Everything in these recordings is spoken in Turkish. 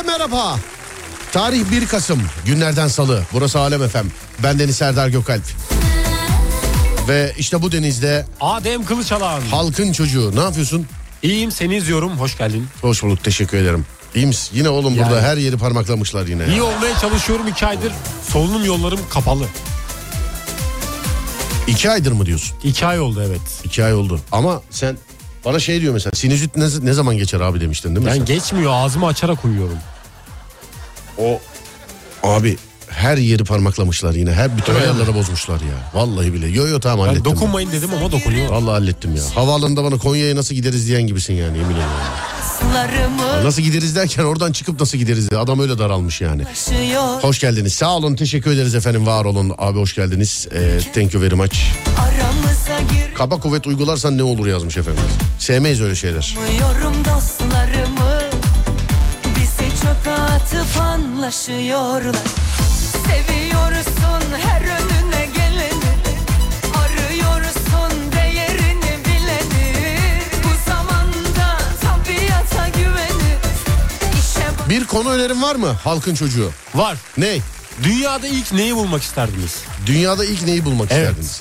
Herkese merhaba. Tarih 1 Kasım günlerden salı. Burası Alem Efem. Ben Deniz Serdar Gökalp. Ve işte bu denizde Adem Kılıçalan. halkın çocuğu. Ne yapıyorsun? İyiyim seni izliyorum. Hoş geldin. Hoş bulduk teşekkür ederim. İyi misin? Yine oğlum burada Yani- her yeri parmaklamışlar yine. İyi olmaya çalışıyorum iki aydır. Solunum yollarım kapalı. İki aydır mı diyorsun? İki ay oldu evet. İki ay oldu. Ama sen bana şey diyor mesela sinüzit ne, ne zaman geçer abi demiştin değil mi? Ben sen? geçmiyor ağzımı açarak uyuyorum. O abi her yeri parmaklamışlar yine. Her bütün Öyle mi? ayarları bozmuşlar ya. Vallahi bile. Yo yo tamam Ben hallettim. dokunmayın dedim ama dokunuyor. Vallahi hallettim ya. Havaalanında bana Konya'ya nasıl gideriz diyen gibisin yani yemin ediyorum. Slarımı Nasıl gideriz derken oradan çıkıp nasıl gideriz diye. Adam öyle daralmış yani. Hoş geldiniz. Sağ olun. Teşekkür ederiz efendim. Var olun. Abi hoş geldiniz. Ee, thank you very much. Aramıza Kaba kuvvet uygularsan ne olur yazmış efendim. Sevmeyiz öyle şeyler. dostlarımı Bizi çöpe atıp anlaşıyorlar Seviyorsun her önüne geleni Arıyorsun değerini bileni Bu zamanda tabiata güvenip işe bak Bir konu önerim var mı halkın çocuğu? Var. Ne? Dünyada ilk neyi bulmak isterdiniz? Dünyada ilk neyi bulmak Evet. isterdiniz?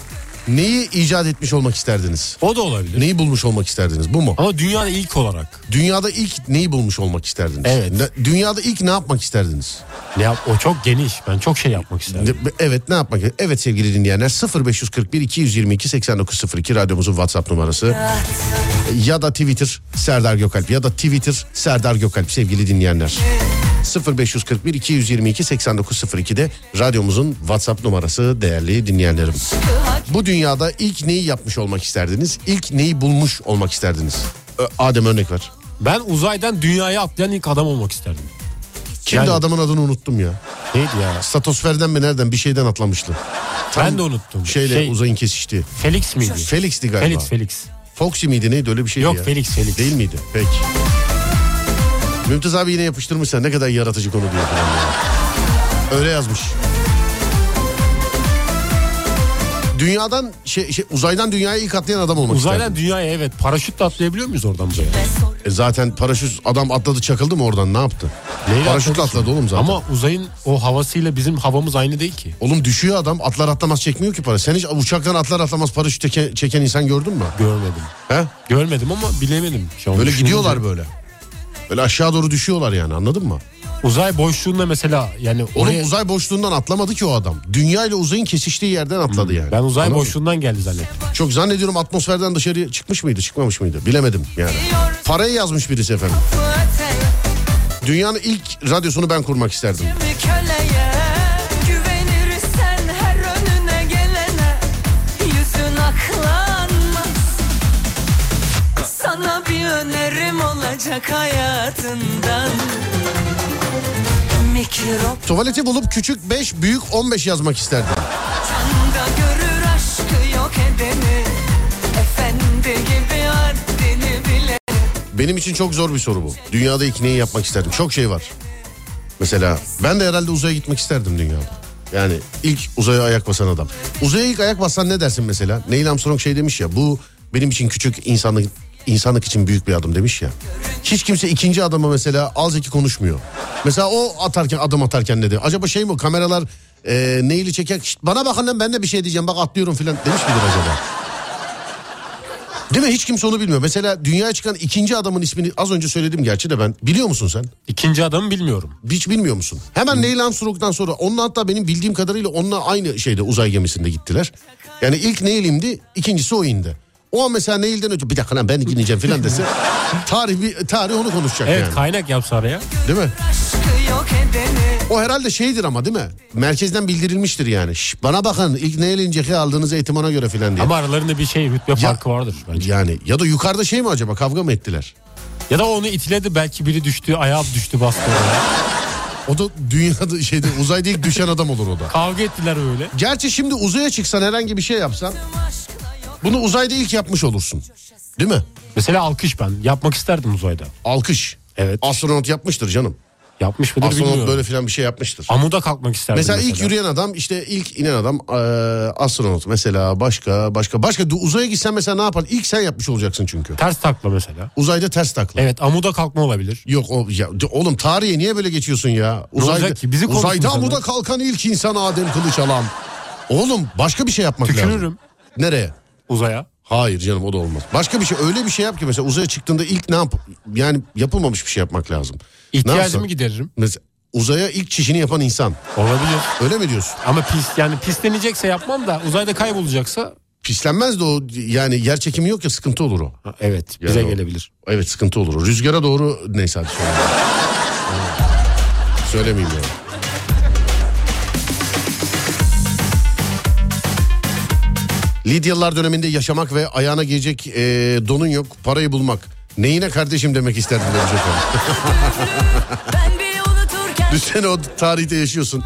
Neyi icat etmiş olmak isterdiniz? O da olabilir. Neyi bulmuş olmak isterdiniz? Bu mu? Ama dünyada ilk olarak. Dünyada ilk neyi bulmuş olmak isterdiniz? Evet. Ne- dünyada ilk ne yapmak isterdiniz? Ne yap o çok geniş. Ben çok şey yapmak isterdim. Ne- Evet ne yapmak? Evet sevgili dinleyenler 0541 222 8902 radyomuzun WhatsApp numarası. Ya da Twitter Serdar Gökalp ya da Twitter Serdar Gökalp sevgili dinleyenler. 0541 222 8902'de radyomuzun WhatsApp numarası değerli dinleyenlerim. Bu dünyada ilk neyi yapmış olmak isterdiniz? İlk neyi bulmuş olmak isterdiniz? Adem örnek ver. Ben uzaydan dünyaya atlayan ilk adam olmak isterdim. Kimdi Yani- adamın adını unuttum ya. Neydi ya? Statosferden mi nereden bir şeyden atlamıştı. Ben de unuttum. Şeyle Şey- uzayın kesişti. Felix miydi? Felix'ti galiba. Felix Felix. Foxy miydi neydi öyle bir şeydi Yok ya. Felix Felix. Değil miydi? Peki. Mümtaz abi yine yapıştırmış sen ne kadar yaratıcı konu diyor. Öyle yazmış. Dünyadan şey, şey uzaydan dünyaya ilk atlayan adam olmak Uzaydan isterdim. dünyaya evet paraşütle atlayabiliyor muyuz oradan buraya? E zaten paraşüt adam atladı çakıldı mı oradan ne yaptı? Neyle Paraşütle atladı atladı oğlum zaten. Ama uzayın o havasıyla bizim havamız aynı değil ki. Oğlum düşüyor adam atlar atlamaz çekmiyor ki para. Sen hiç uçaktan atlar atlamaz paraşüt çeken, çeken insan gördün mü? Görmedim. He? Görmedim ama bilemedim. Şu an Böyle düşününce- gidiyorlar böyle. Böyle aşağı doğru düşüyorlar yani anladın mı? Uzay boşluğunda mesela yani oraya... uzay boşluğundan atlamadı ki o adam. Dünya ile uzayın kesiştiği yerden atladı yani. Hmm. Ben uzay Anladın mı? boşluğundan geldi zannettim. Çok zannediyorum atmosferden dışarıya çıkmış mıydı çıkmamış mıydı bilemedim yani. Parayı yazmış birisi efendim. Dünyanın ilk radyosunu ben kurmak isterdim. Sana bir önerim olacak hayatından Mikrop Tuvaleti bulup küçük 5 büyük 15 yazmak isterdim. Tanda görür aşkı yok edeni Efendi gibi haddini bile Benim için çok zor bir soru bu. Dünyada ilk neyi yapmak isterdim? Çok şey var. Mesela ben de herhalde uzaya gitmek isterdim dünyada. Yani ilk uzaya ayak basan adam. Uzaya ilk ayak basan ne dersin mesela? Neil Armstrong şey demiş ya bu benim için küçük insanlık insanlık için büyük bir adım demiş ya. Hiç kimse ikinci adama mesela az iki konuşmuyor. Mesela o atarken adım atarken dedi. Acaba şey mi kameralar e, Neil'i çeker "Şşt, bana bakın lan ben de bir şey diyeceğim bak atlıyorum filan demiş midir acaba? Değil mi? Hiç kimse onu bilmiyor. Mesela dünyaya çıkan ikinci adamın ismini az önce söyledim gerçi de ben. Biliyor musun sen? İkinci adamı bilmiyorum. Hiç bilmiyor musun? Hemen Neil Armstrong'dan sonra onunla hatta benim bildiğim kadarıyla onunla aynı şeyde uzay gemisinde gittiler. Yani ilk Neil'imdi, ikincisi o indi. O an mesela Neil'den önce bir dakika lan ben gideceğim filan dese tarih bir tarih onu konuşacak Evet yani. kaynak yapsa araya. Değil mi? O herhalde şeydir ama değil mi? Merkezden bildirilmiştir yani. Şş, bana bakın ilk Neil'in ceki aldığınız eğitim ona göre filan diye. Ama aralarında bir şey rütbe farkı vardır bence. Yani ya da yukarıda şey mi acaba kavga mı ettiler? Ya da onu itiledi belki biri düştü ayağı düştü bastı. O da dünyada şeyde uzayda ilk düşen adam olur o da. Kavga ettiler öyle. Gerçi şimdi uzaya çıksan herhangi bir şey yapsan bunu uzayda ilk yapmış olursun. Değil mi? Mesela alkış ben yapmak isterdim uzayda. Alkış. Evet. Astronot yapmıştır canım. Yapmış mıdır Astronot bilmiyorum. böyle filan bir şey yapmıştır. Amuda kalkmak isterdim Mesela, mesela. ilk yürüyen adam işte ilk inen adam eee, astronot mesela başka başka başka uzaya gitsen mesela ne yapar? İlk sen yapmış olacaksın çünkü. Ters takla mesela. Uzayda ters takla. Evet amuda kalkma olabilir. Yok o ya, oğlum tarihe niye böyle geçiyorsun ya? Uzayda, ki? Bizi uzayda amuda kalkan ilk insan Adem Kılıçalan. Oğlum başka bir şey yapmak lazım. Tükürürüm Nereye? Uzaya. Hayır canım o da olmaz. Başka bir şey öyle bir şey yap ki mesela uzaya çıktığında ilk ne yap? Yani yapılmamış bir şey yapmak lazım. İhtiyacımı gideririm. Mesela uzaya ilk çişini yapan insan. Olabilir. Öyle mi diyorsun? Ama pis yani pislenecekse yapmam da uzayda kaybolacaksa Pislenmez de o yani yer çekimi yok ya sıkıntı olur o. ha, evet bize Yani o- gelebilir. Evet sıkıntı olur o. Rüzgara doğru neyse hadi söyleyeyim. Söylemeyeyim yani. Lidyalılar döneminde yaşamak ve ayağına giyecek e, donun yok parayı bulmak. Neyine kardeşim demek isterdim demiş efendim. Düşsene o tarihte yaşıyorsun.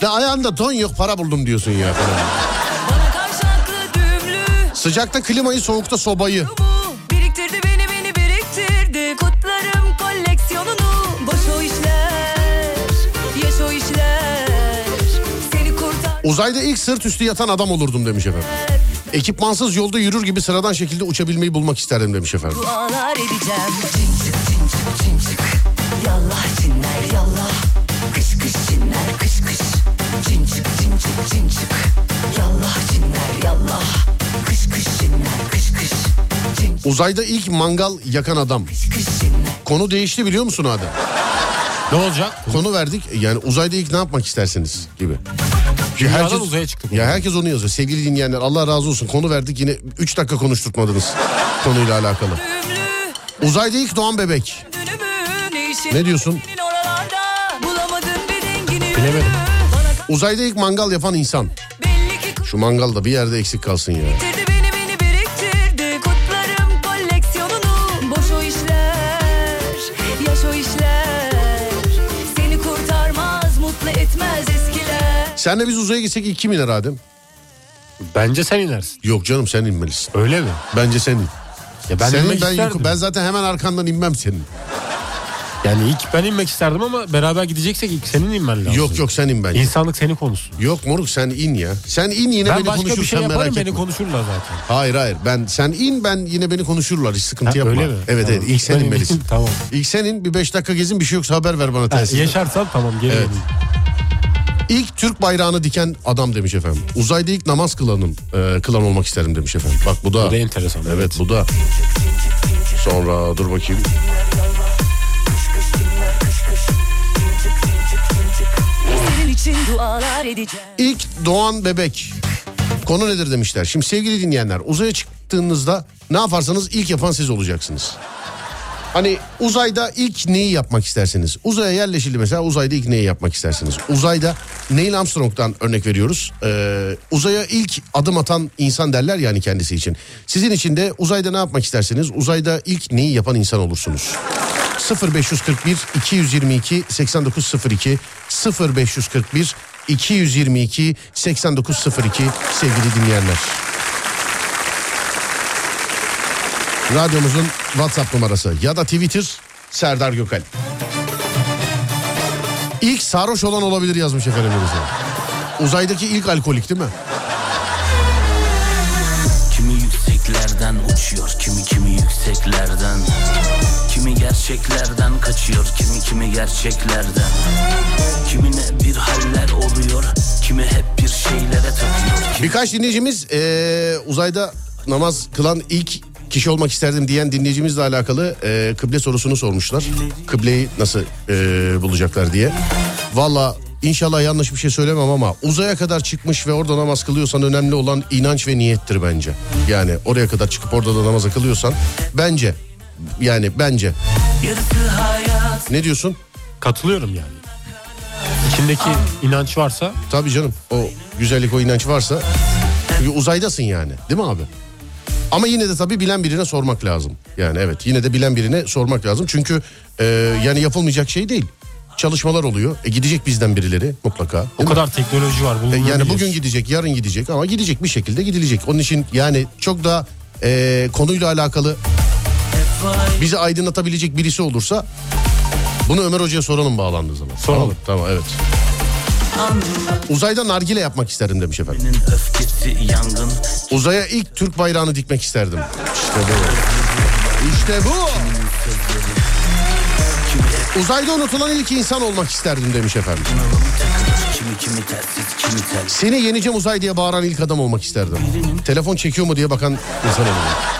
De ayağında don yok para buldum diyorsun ya falan. Sıcakta klimayı soğukta sobayı. bu Biriktirdi beni beni biriktirdi Kutlarım koleksiyonunu Boş o işler Yaş o işler Seni kurtar Uzayda ilk sırt üstü yatan adam olurdum demiş efendim. Ekipmansız yolda yürür gibi sıradan şekilde uçabilmeyi bulmak isterdim demiş efendim. Dualar edeceğim Cincik cincik cincik Yallah cinler yallah Kış kış cinler kış kış Cincik cincik cincik Yallah cinler yallah Kış kış cinler kış kış Cincik Uzayda ilk mangal yakan adam. kış cinler Konu değişti biliyor musun Adem? Ne olacak? Konu verdik yani uzayda ilk ne yapmak istersiniz gibi. Dünyadan uzaya çıktık. Ya herkes onu yazıyor. Sevgili dinleyenler Allah razı olsun. Konu verdik yine 3 dakika konuşturtmadınız konuyla alakalı. Uzayda ilk doğan bebek. Ne diyorsun? Bilemedim. Uzayda ilk mangal yapan insan. Şu mangal da bir yerde eksik kalsın ya. Senle biz uzaya gitsek ilk kim iner Adem? Bence sen inersin. Yok canım sen inmelisin. Öyle mi? Bence sen in. Ya ben Senin inmek ben, isterdim. yukarı- ben zaten hemen arkandan inmem senin. Yani ilk ben inmek isterdim ama beraber gideceksek ilk senin inmen lazım. Yok yok sen in bence. İnsanlık seni konuşsun. Yok moruk sen in ya. Sen in yine ben beni başka konuşursan bir şey merak yaparım etme. beni konuşurlar zaten. Hayır hayır ben sen in ben yine beni konuşurlar hiç sıkıntı Ha, yapma. öyle mi? Evet Tamam. evet ilk sen Ben inmelisin. ineyim, tamam. İlk senin bir beş dakika gezin bir şey yoksa haber ver bana Ha, telsizden. yaşarsam tamam geri Evet. İlk Türk bayrağını diken adam demiş efendim. Uzayda ilk namaz kılanım, e, kılan olmak isterim demiş efendim. Bak bu da. Bu da enteresan. Evet bu da. Sonra dur bakayım. İlk doğan bebek. Konu nedir demişler. Şimdi sevgili dinleyenler uzaya çıktığınızda ne yaparsanız ilk yapan siz olacaksınız. Hani uzayda ilk neyi yapmak istersiniz? Uzaya yerleşildi mesela uzayda ilk neyi yapmak istersiniz? Uzayda Neil Armstrong'dan örnek veriyoruz. Ee, uzaya ilk adım atan insan derler yani kendisi için. Sizin için de uzayda ne yapmak istersiniz? Uzayda ilk neyi yapan insan olursunuz. 0541 222 8902 0541 222 8902 sevgili dinleyenler. Radyomuzun WhatsApp numarası ya da Twitter Serdar Gökal. İlk sarhoş olan olabilir yazmış efendim birisi. Uzaydaki ilk alkolik değil mi? Kimi yükseklerden uçuyor, kimi kimi yükseklerden Kimi gerçeklerden kaçıyor, kimi kimi gerçeklerden Kimine bir haller oluyor, kimi hep bir şeylere takıyor Birkaç dinleyicimiz eee, uzayda namaz kılan ilk kişi olmak isterdim diyen dinleyicimizle alakalı eee, kıble sorusunu sormuşlar. Kıbleyi nasıl eee, bulacaklar diye. Valla inşallah yanlış bir şey söylemem ama uzaya kadar çıkmış ve orada namaz kılıyorsan önemli olan inanç ve niyettir bence. Yani oraya kadar çıkıp orada da namaz kılıyorsan bence yani bence. Ne diyorsun? Katılıyorum yani. İçindeki inanç varsa Tabii canım o güzellik o inanç varsa çünkü uzaydasın yani değil mi abi? Ama yine de tabii bilen birine sormak lazım. Yani evet yine de bilen birine sormak lazım. Çünkü e, yani yapılmayacak şey değil. Çalışmalar oluyor. E, gidecek bizden birileri mutlaka. o mi? kadar teknoloji var. E, yani bugün gidecek, yarın gidecek ama gidecek bir şekilde gidilecek. Onun için yani çok da e, konuyla alakalı bizi aydınlatabilecek birisi olursa Bunu Ömer Hoca'ya soralım bağlandığı zaman. Soralım. Tamam, tamam evet. Uzayda nargile yapmak isterdim demiş efendim. Uzaya ilk Türk bayrağını dikmek isterdim. İşte bu. İşte bu. Uzayda unutulan ilk insan olmak isterdim demiş efendim. Kimi kimi tersiz kimi tel Seni yeneceğim uzay diye bağıran ilk adam olmak isterdim. Telefon çekiyor mu diye bakan insan olurdum.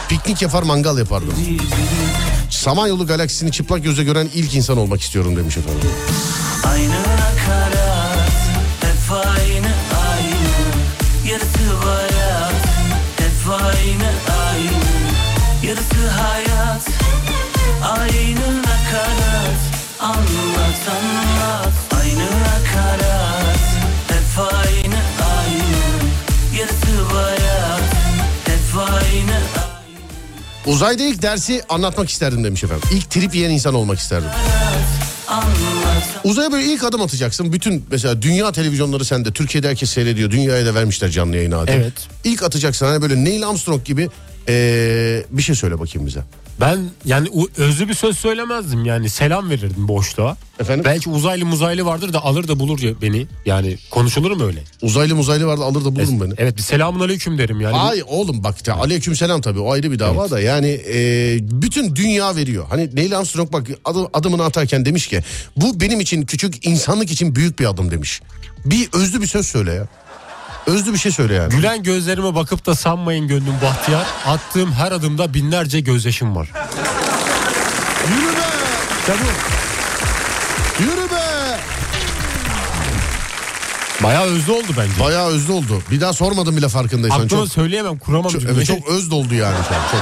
Piknik yapar mangal yapardım. Samanyolu galaksisini çıplak gözle gören ilk insan olmak istiyorum demiş efendim. Aynı Aynı nakarat Anlat anlat Aynı nakarat Hep aynı aynı Yarısı bayat Hep aynı aynı Uzayda ilk dersi anlatmak isterdim demiş efendim. İlk trip yiyen insan olmak isterdim. Uzaya böyle ilk adım atacaksın. Bütün mesela dünya televizyonları sende. Türkiye'de herkes seyrediyor. Dünyaya da vermişler canlı yayını hadi. Evet. İlk atacaksın hani böyle Neil Armstrong gibi ee, bir şey söyle bakayım bize. Ben yani özlü bir söz söylemezdim yani selam verirdim boşluğa. Efendim? Belki uzaylı muzaylı vardır da alır da bulur ya beni. Yani konuşulur mu öyle? Uzaylı muzaylı vardı alır da bulurum beni. Evet bir selamun aleyküm derim yani. Ay oğlum bak ya, aleyküm selam tabii o ayrı bir dava da yani e, bütün dünya veriyor. Hani Neil Armstrong bak adı- adımını atarken demiş ki bu benim için küçük insanlık için büyük bir adım demiş. Bir özlü bir söz söyle ya. Özlü bir şey söyle yani. Gülen gözlerime bakıp da sanmayın gönlüm bahtiyar. Attığım her adımda binlerce gözyaşım var. Yürü be! Yürü be! Bayağı özlü oldu bence. Bayağı özlü oldu. Bir daha sormadım bile farkındaysan. Aklıma Çok, söyleyemem kuramam çok, evet, çok öz doldu yani. Çok.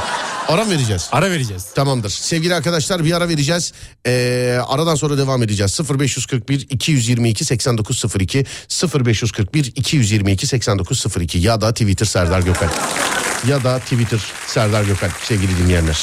Ara vereceğiz? Ara vereceğiz. Tamamdır. Sevgili arkadaşlar bir ara vereceğiz. Ee, aradan sonra devam edeceğiz. 0541 222 8902 0541 222 8902 ya da Twitter Serdar Gökal. ya da Twitter Serdar Gökal sevgili dinleyenler.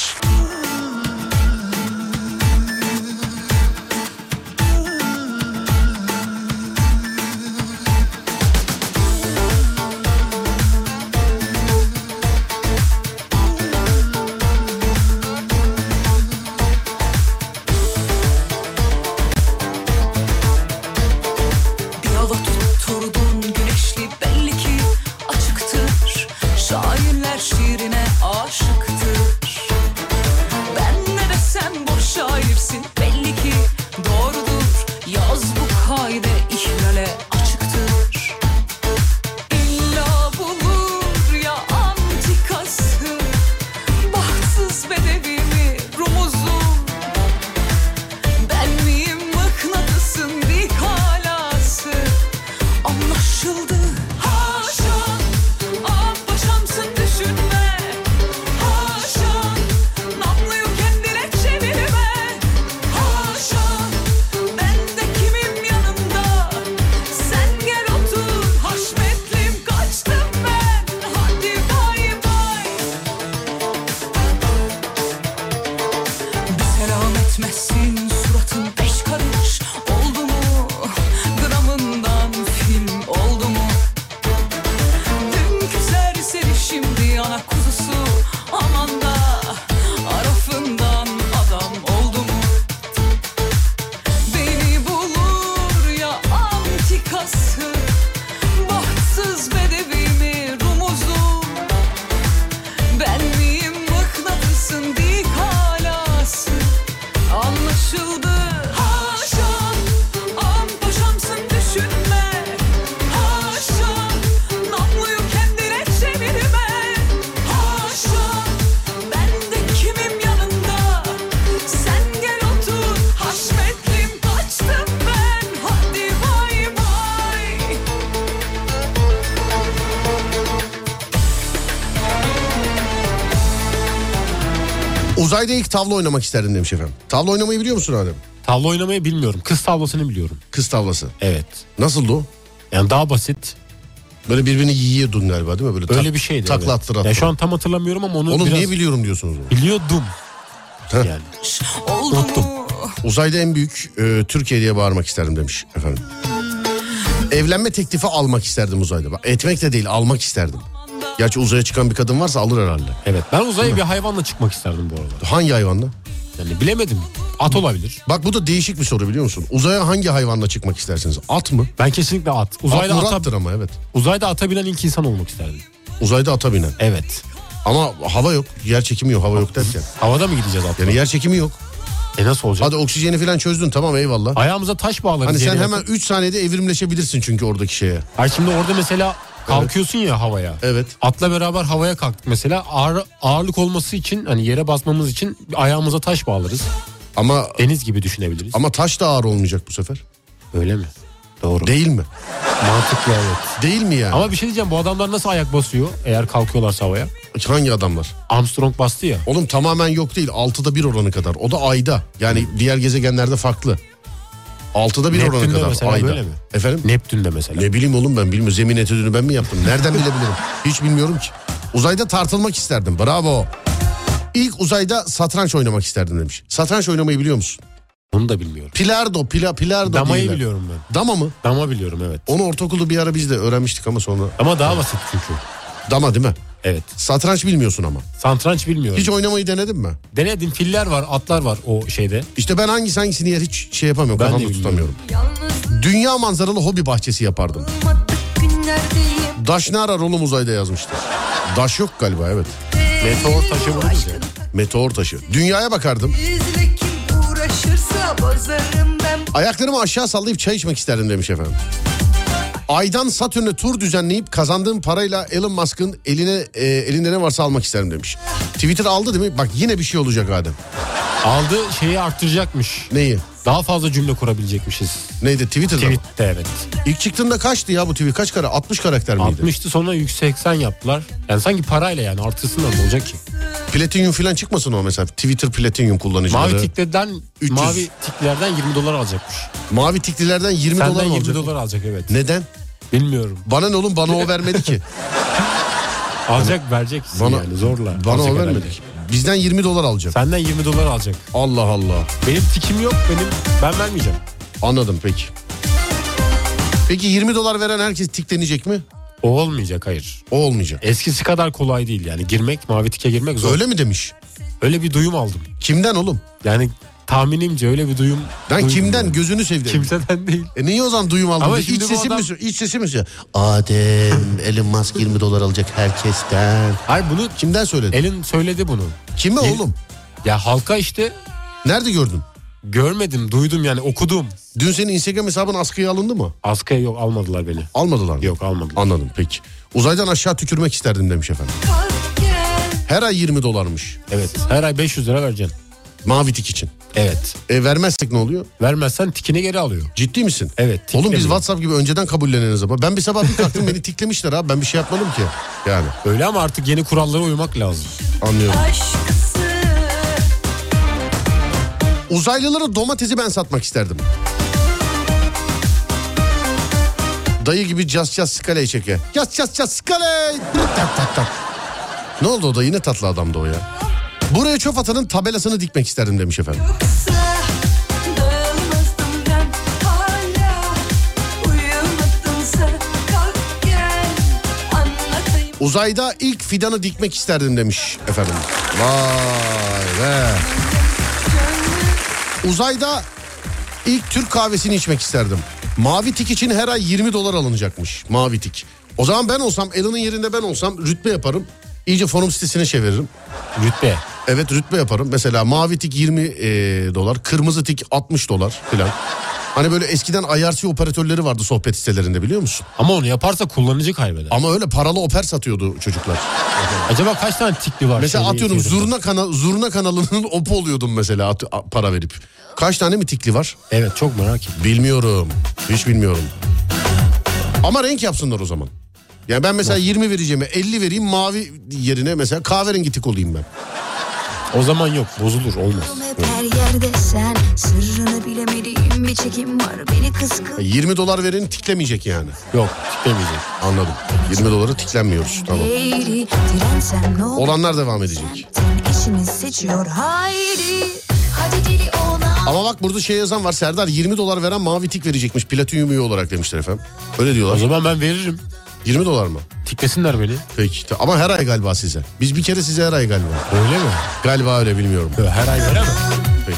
Uzayda ilk tavla oynamak isterdim demiş efendim. Tavla oynamayı biliyor musun Adem? Tavla oynamayı bilmiyorum. Kız tavlasını biliyorum. Kız tavlası. Evet. Nasıldı o? Yani daha basit. Böyle birbirini yiyordun galiba değil mi? Böyle Öyle bir şeydi. Takla evet. attır. Ya şu an tam hatırlamıyorum ama onu Onu biraz niye biliyorum diyorsunuz? biliyordum. Heh. Yani. Oldu Unuttum. mu? Uzayda en büyük e, Türkiye diye bağırmak isterdim demiş efendim. Evlenme teklifi almak isterdim uzayda. Bak, etmek de değil almak isterdim. Gerçi uzaya çıkan bir kadın varsa alır herhalde. Evet. Ben uzaya bir hayvanla çıkmak isterdim bu arada. Hangi hayvanla? Yani bilemedim. At olabilir. Bak bu da değişik bir soru biliyor musun? Uzaya hangi hayvanla çıkmak istersiniz? At mı? Ben kesinlikle at. Uzayda at ata, ama evet. uzayda ata binen ilk insan olmak isterdim. Uzayda ata binen. Evet. Ama hava yok. Yer çekimi yok. Hava yok derken. Havada mı gideceğiz atla? Yani yer çekimi yok. E nasıl olacak? Hadi oksijeni falan çözdün tamam eyvallah. Ayağımıza taş bağlarız. Hani sen yere hemen yakın. 3 saniyede evrimleşebilirsin çünkü oradaki şeye. Hayır şimdi orada mesela kalkıyorsun ya havaya. Evet. Atla beraber havaya kalktık mesela ağır, ağırlık olması için hani yere basmamız için ayağımıza taş bağlarız. Ama Deniz gibi düşünebiliriz. ama taş da ağır olmayacak bu sefer. Öyle mi? Doğru. Değil mi? Mantıklı evet. Değil mi yani? Ama bir şey diyeceğim bu adamlar nasıl ayak basıyor eğer kalkıyorlarsa havaya? Hangi adamlar? Armstrong bastı ya. Oğlum tamamen yok değil. 6'da 1 oranı kadar. O da ayda. Yani diğer gezegenlerde farklı. 6'da 1 oranı Neptün'de kadar mesela ayda. böyle mi? Efendim? Neptün'de mesela. Ne bileyim oğlum ben bilmiyorum. Zemin etüdünü ben mi yaptım? Nereden bilebilirim? Hiç bilmiyorum ki. Uzayda tartılmak isterdim. Bravo. İlk uzayda satranç oynamak isterdim demiş. Satranç oynamayı biliyor musun? Bunu da bilmiyorum. Pilardo, pila, pilardo Damayı değiller. biliyorum ben. Dama mı? Dama biliyorum evet. Onu ortaokulda bir ara biz de öğrenmiştik ama sonra. Ama daha basit çünkü. Dama değil mi? Evet. Satranç bilmiyorsun ama. Santranç bilmiyorum. Hiç oynamayı denedin mi? Denedim filler var atlar var o şeyde. İşte ben hangisi hangisini yer hiç şey yapamıyorum. Ben de Kafamda tutamıyorum. Dünya manzaralı hobi bahçesi yapardım. günlerdeyim Daş ne arar oğlum uzayda yazmıştır. Daş yok galiba evet. Meteor taşı vururuz ya. Meteor taşı. Dünyaya bakardım. Ayaklarımı aşağı sallayıp çay içmek isterdim demiş efendim. Aydan Satürn'e tur düzenleyip kazandığım parayla Elon Musk'ın eline e, elinde ne varsa almak isterim demiş. Twitter aldı değil mi? Bak yine bir şey olacak Adem. Aldı şeyi arttıracakmış. Neyi? Daha fazla cümle kurabilecekmişiz. Neydi Twitter'da mı? Tweet'te evet. İlk çıktığında kaçtı ya bu Twitter? Kaç kare? 60 karakter miydi? 60'tı sonra 180 yaptılar. Yani sanki parayla yani artırsınlar ne olacak ki? Platinyum falan çıkmasın o mesela. Twitter Platinyum kullanıcıları. Mavi tiklerden 300. mavi tiklerden 20 dolar alacakmış. Mavi tiklilerden 20 Senden dolar mı 20 alacak? dolar alacak evet. Neden? Bilmiyorum. Bana ne oğlum bana o vermedi ki. Alacak verecek Bana, yani zorla. Bana o vermedi ki. Bizden 20 dolar alacak. Senden 20 dolar alacak. Allah Allah. Benim tikim yok benim ben vermeyeceğim. Anladım peki. Peki 20 dolar veren herkes tiklenecek mi? O olmayacak hayır. O olmayacak. Eskisi kadar kolay değil yani girmek mavi tike girmek zor. Öyle, Öyle mi demiş? bir duyum aldım. Kimden oğlum? Yani tahminimce öyle bir duyum. Ben duydum kimden yani. gözünü sevdim. Kimseden değil. E niye o zaman duyum aldın? Ama İç sesim adam- mi? İç sesim mi? Adem Elon Musk 20 dolar alacak herkesten. Hayır bunu Kimden söyledin? Elin söyledi bunu. Kime El- oğlum? Ya halka işte Nerede gördün? görmedim duydum yani okudum. Dün senin Instagram hesabın askıya alındı mı? Askıya yok almadılar beni. Almadılar mı? Yok almadılar. Anladım peki. Uzaydan aşağı tükürmek isterdim demiş efendim. Her ay 20 dolarmış. Evet her ay 500 lira vereceksin. Mavi tik için. Evet. E vermezsek ne oluyor? Vermezsen tikini geri alıyor. Ciddi misin? Evet. Oğlum biz tiklemiyor. WhatsApp gibi önceden kabulleneniz ama. Ben bir sabah bir kalktım beni tiklemişler abi. Ben bir şey yapmadım ki. Yani Öyle ama artık yeni kurallara uymak lazım. anlıyorum. aşkısı Uzaylılara domatesi ben satmak isterdim. Dayı gibi cas cas skaleyi çeke. Cas cas cas skaley. Tak tak tak. Ne oldu o da yine tatlı adamdı o ya. Buraya çöp atanın tabelasını dikmek isterdim demiş efendim. Uzayda ilk fidanı dikmek isterdim demiş efendim. Vay be. Uzayda ilk Türk kahvesini içmek isterdim. Mavi tik için her ay 20 dolar alınacakmış. Mavi tik. O zaman ben olsam Elon'un yerinde ben olsam rütbe yaparım. İyice forum sitesine çeviririm. Rütbe. Evet rütbe yaparım. Mesela mavi tik 20 e, dolar, kırmızı tik 60 dolar falan. Hani böyle eskiden IRC operatörleri vardı sohbet sitelerinde biliyor musun? Ama onu yaparsa kullanıcı kaybeder. Ama öyle paralı oper satıyordu çocuklar. Acaba kaç tane tikli var? Mesela Şeyde atıyorum zurna kanal zurna kanalının opu oluyordum mesela at- a- para verip. Kaç tane mi tikli var? Evet çok merak ettim. Bilmiyorum. Hiç bilmiyorum. Ama renk yapsınlar o zaman. Yani ben mesela 20 vereceğime 50 vereyim mavi yerine mesela kahverengi tik olayım ben. O zaman yok bozulur olmaz. Hep her yerde sen Sırrını bilemediğim bir çekim var Beni kıskın 20 dolar vereni tiklemeyecek yani. Yok tiklemeyecek. Anladım. 20 doları tiklenmiyoruz. Tamam. Olanlar devam edecek. Sen eşini seçiyor haydi Hadi deli ona Ama bak burada şey yazan var Serdar 20 dolar veren mavi tik verecekmiş platinyum üye olarak demişler efendim. Öyle O diyorlar. zaman ben veririm. 20 dolar mı? Tiklesinler beni. Peki. Ama her ay galiba size. Biz bir kere size her ay galiba. Öyle mi? Galiba öyle bilmiyorum. Her ay veremem. Peki.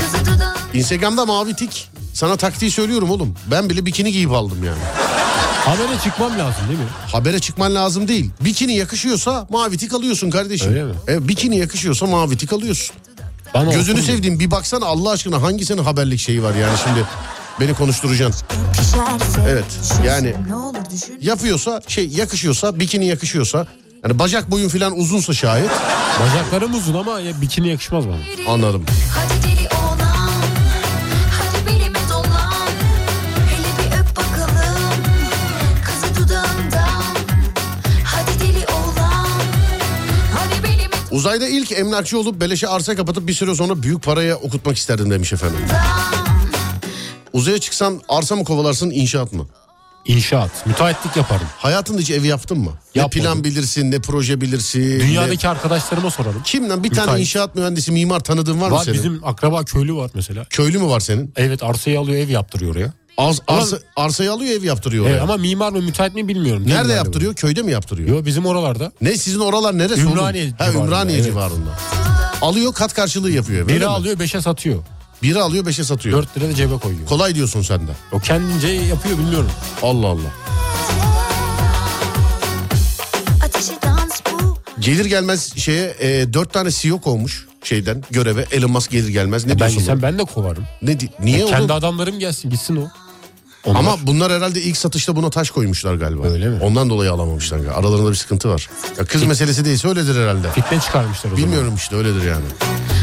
Kızı Instagram'da mavi tik. Sana taktiği söylüyorum oğlum. Ben bile bikini giyip aldım yani. Habere çıkmam lazım değil mi? Habere çıkman lazım değil. Bikini yakışıyorsa mavi tik alıyorsun kardeşim. Öyle mi? Evet, bikini yakışıyorsa mavi tik alıyorsun. Bana Gözünü sevdiğim bir baksana Allah aşkına hangisinin haberlik şeyi var yani şimdi beni konuşturacaksın. Evet, yani- Ne olur düşün Yapıyorsa şey yakışıyorsa bikini yakışıyorsa yani bacak boyun falan uzunsa şayet Bacaklarım uzun ama ya, bikini yakışmaz bana. anladım. Uzayda ilk emlakçı olup beleşe arsa kapatıp bir süre sonra büyük paraya okutmak isterdim demiş efendim. Uzaya çıksan arsa mı kovalarsın inşaat mı? İnşaat, müteahhitlik yaparım. Hayatında hiç ev yaptın mı? Ne Yapmadım. plan bilirsin ne proje bilirsin. ne- Dünyadaki arkadaşlarıma sorarım. Kimden bir tane Müteahhit. inşaat mühendisi mimar tanıdığın var mı Var senin? bizim akraba köylü var mesela. Köylü mü var senin? Evet arsayı alıyor ev yaptırıyor oraya. Arsa, Ama- arsa- arsayı alıyor ev yaptırıyor oraya. Evet, ama mimar mı müteahhit mi bilmiyorum. Nerede yani yaptırıyor? Köyde mi yaptırıyor? bu. Yo bizim oralarda. Ne sizin oralar neresi Ümraniye oğlum? Ha, civarında, Ümraniye evet. civarında. Alıyor kat karşılığı yapıyor. Biri alıyor beşe satıyor. Biri alıyor beşe satıyor. 4 lira da cebe koyuyor. Kolay diyorsun sen de. O kendince yapıyor bilmiyorum. Allah Allah. Gelir gelmez şeye e, dört tane CEO olmuş şeyden göreve. Elon Musk gelir gelmez. Ne Ben diyorsun? lan? ben de kovarım. Ne, di- niye oğlum? Kendi adamlarım gelsin gitsin o. Onlar. Ama bunlar herhalde ilk satışta buna taş koymuşlar galiba. Öyle mi? Ondan dolayı alamamışlar. galiba. Aralarında bir sıkıntı var. Ya kız meselesi değilse öyledir herhalde. fitne çıkarmışlar o zaman. Bilmiyorum işte öyledir yani.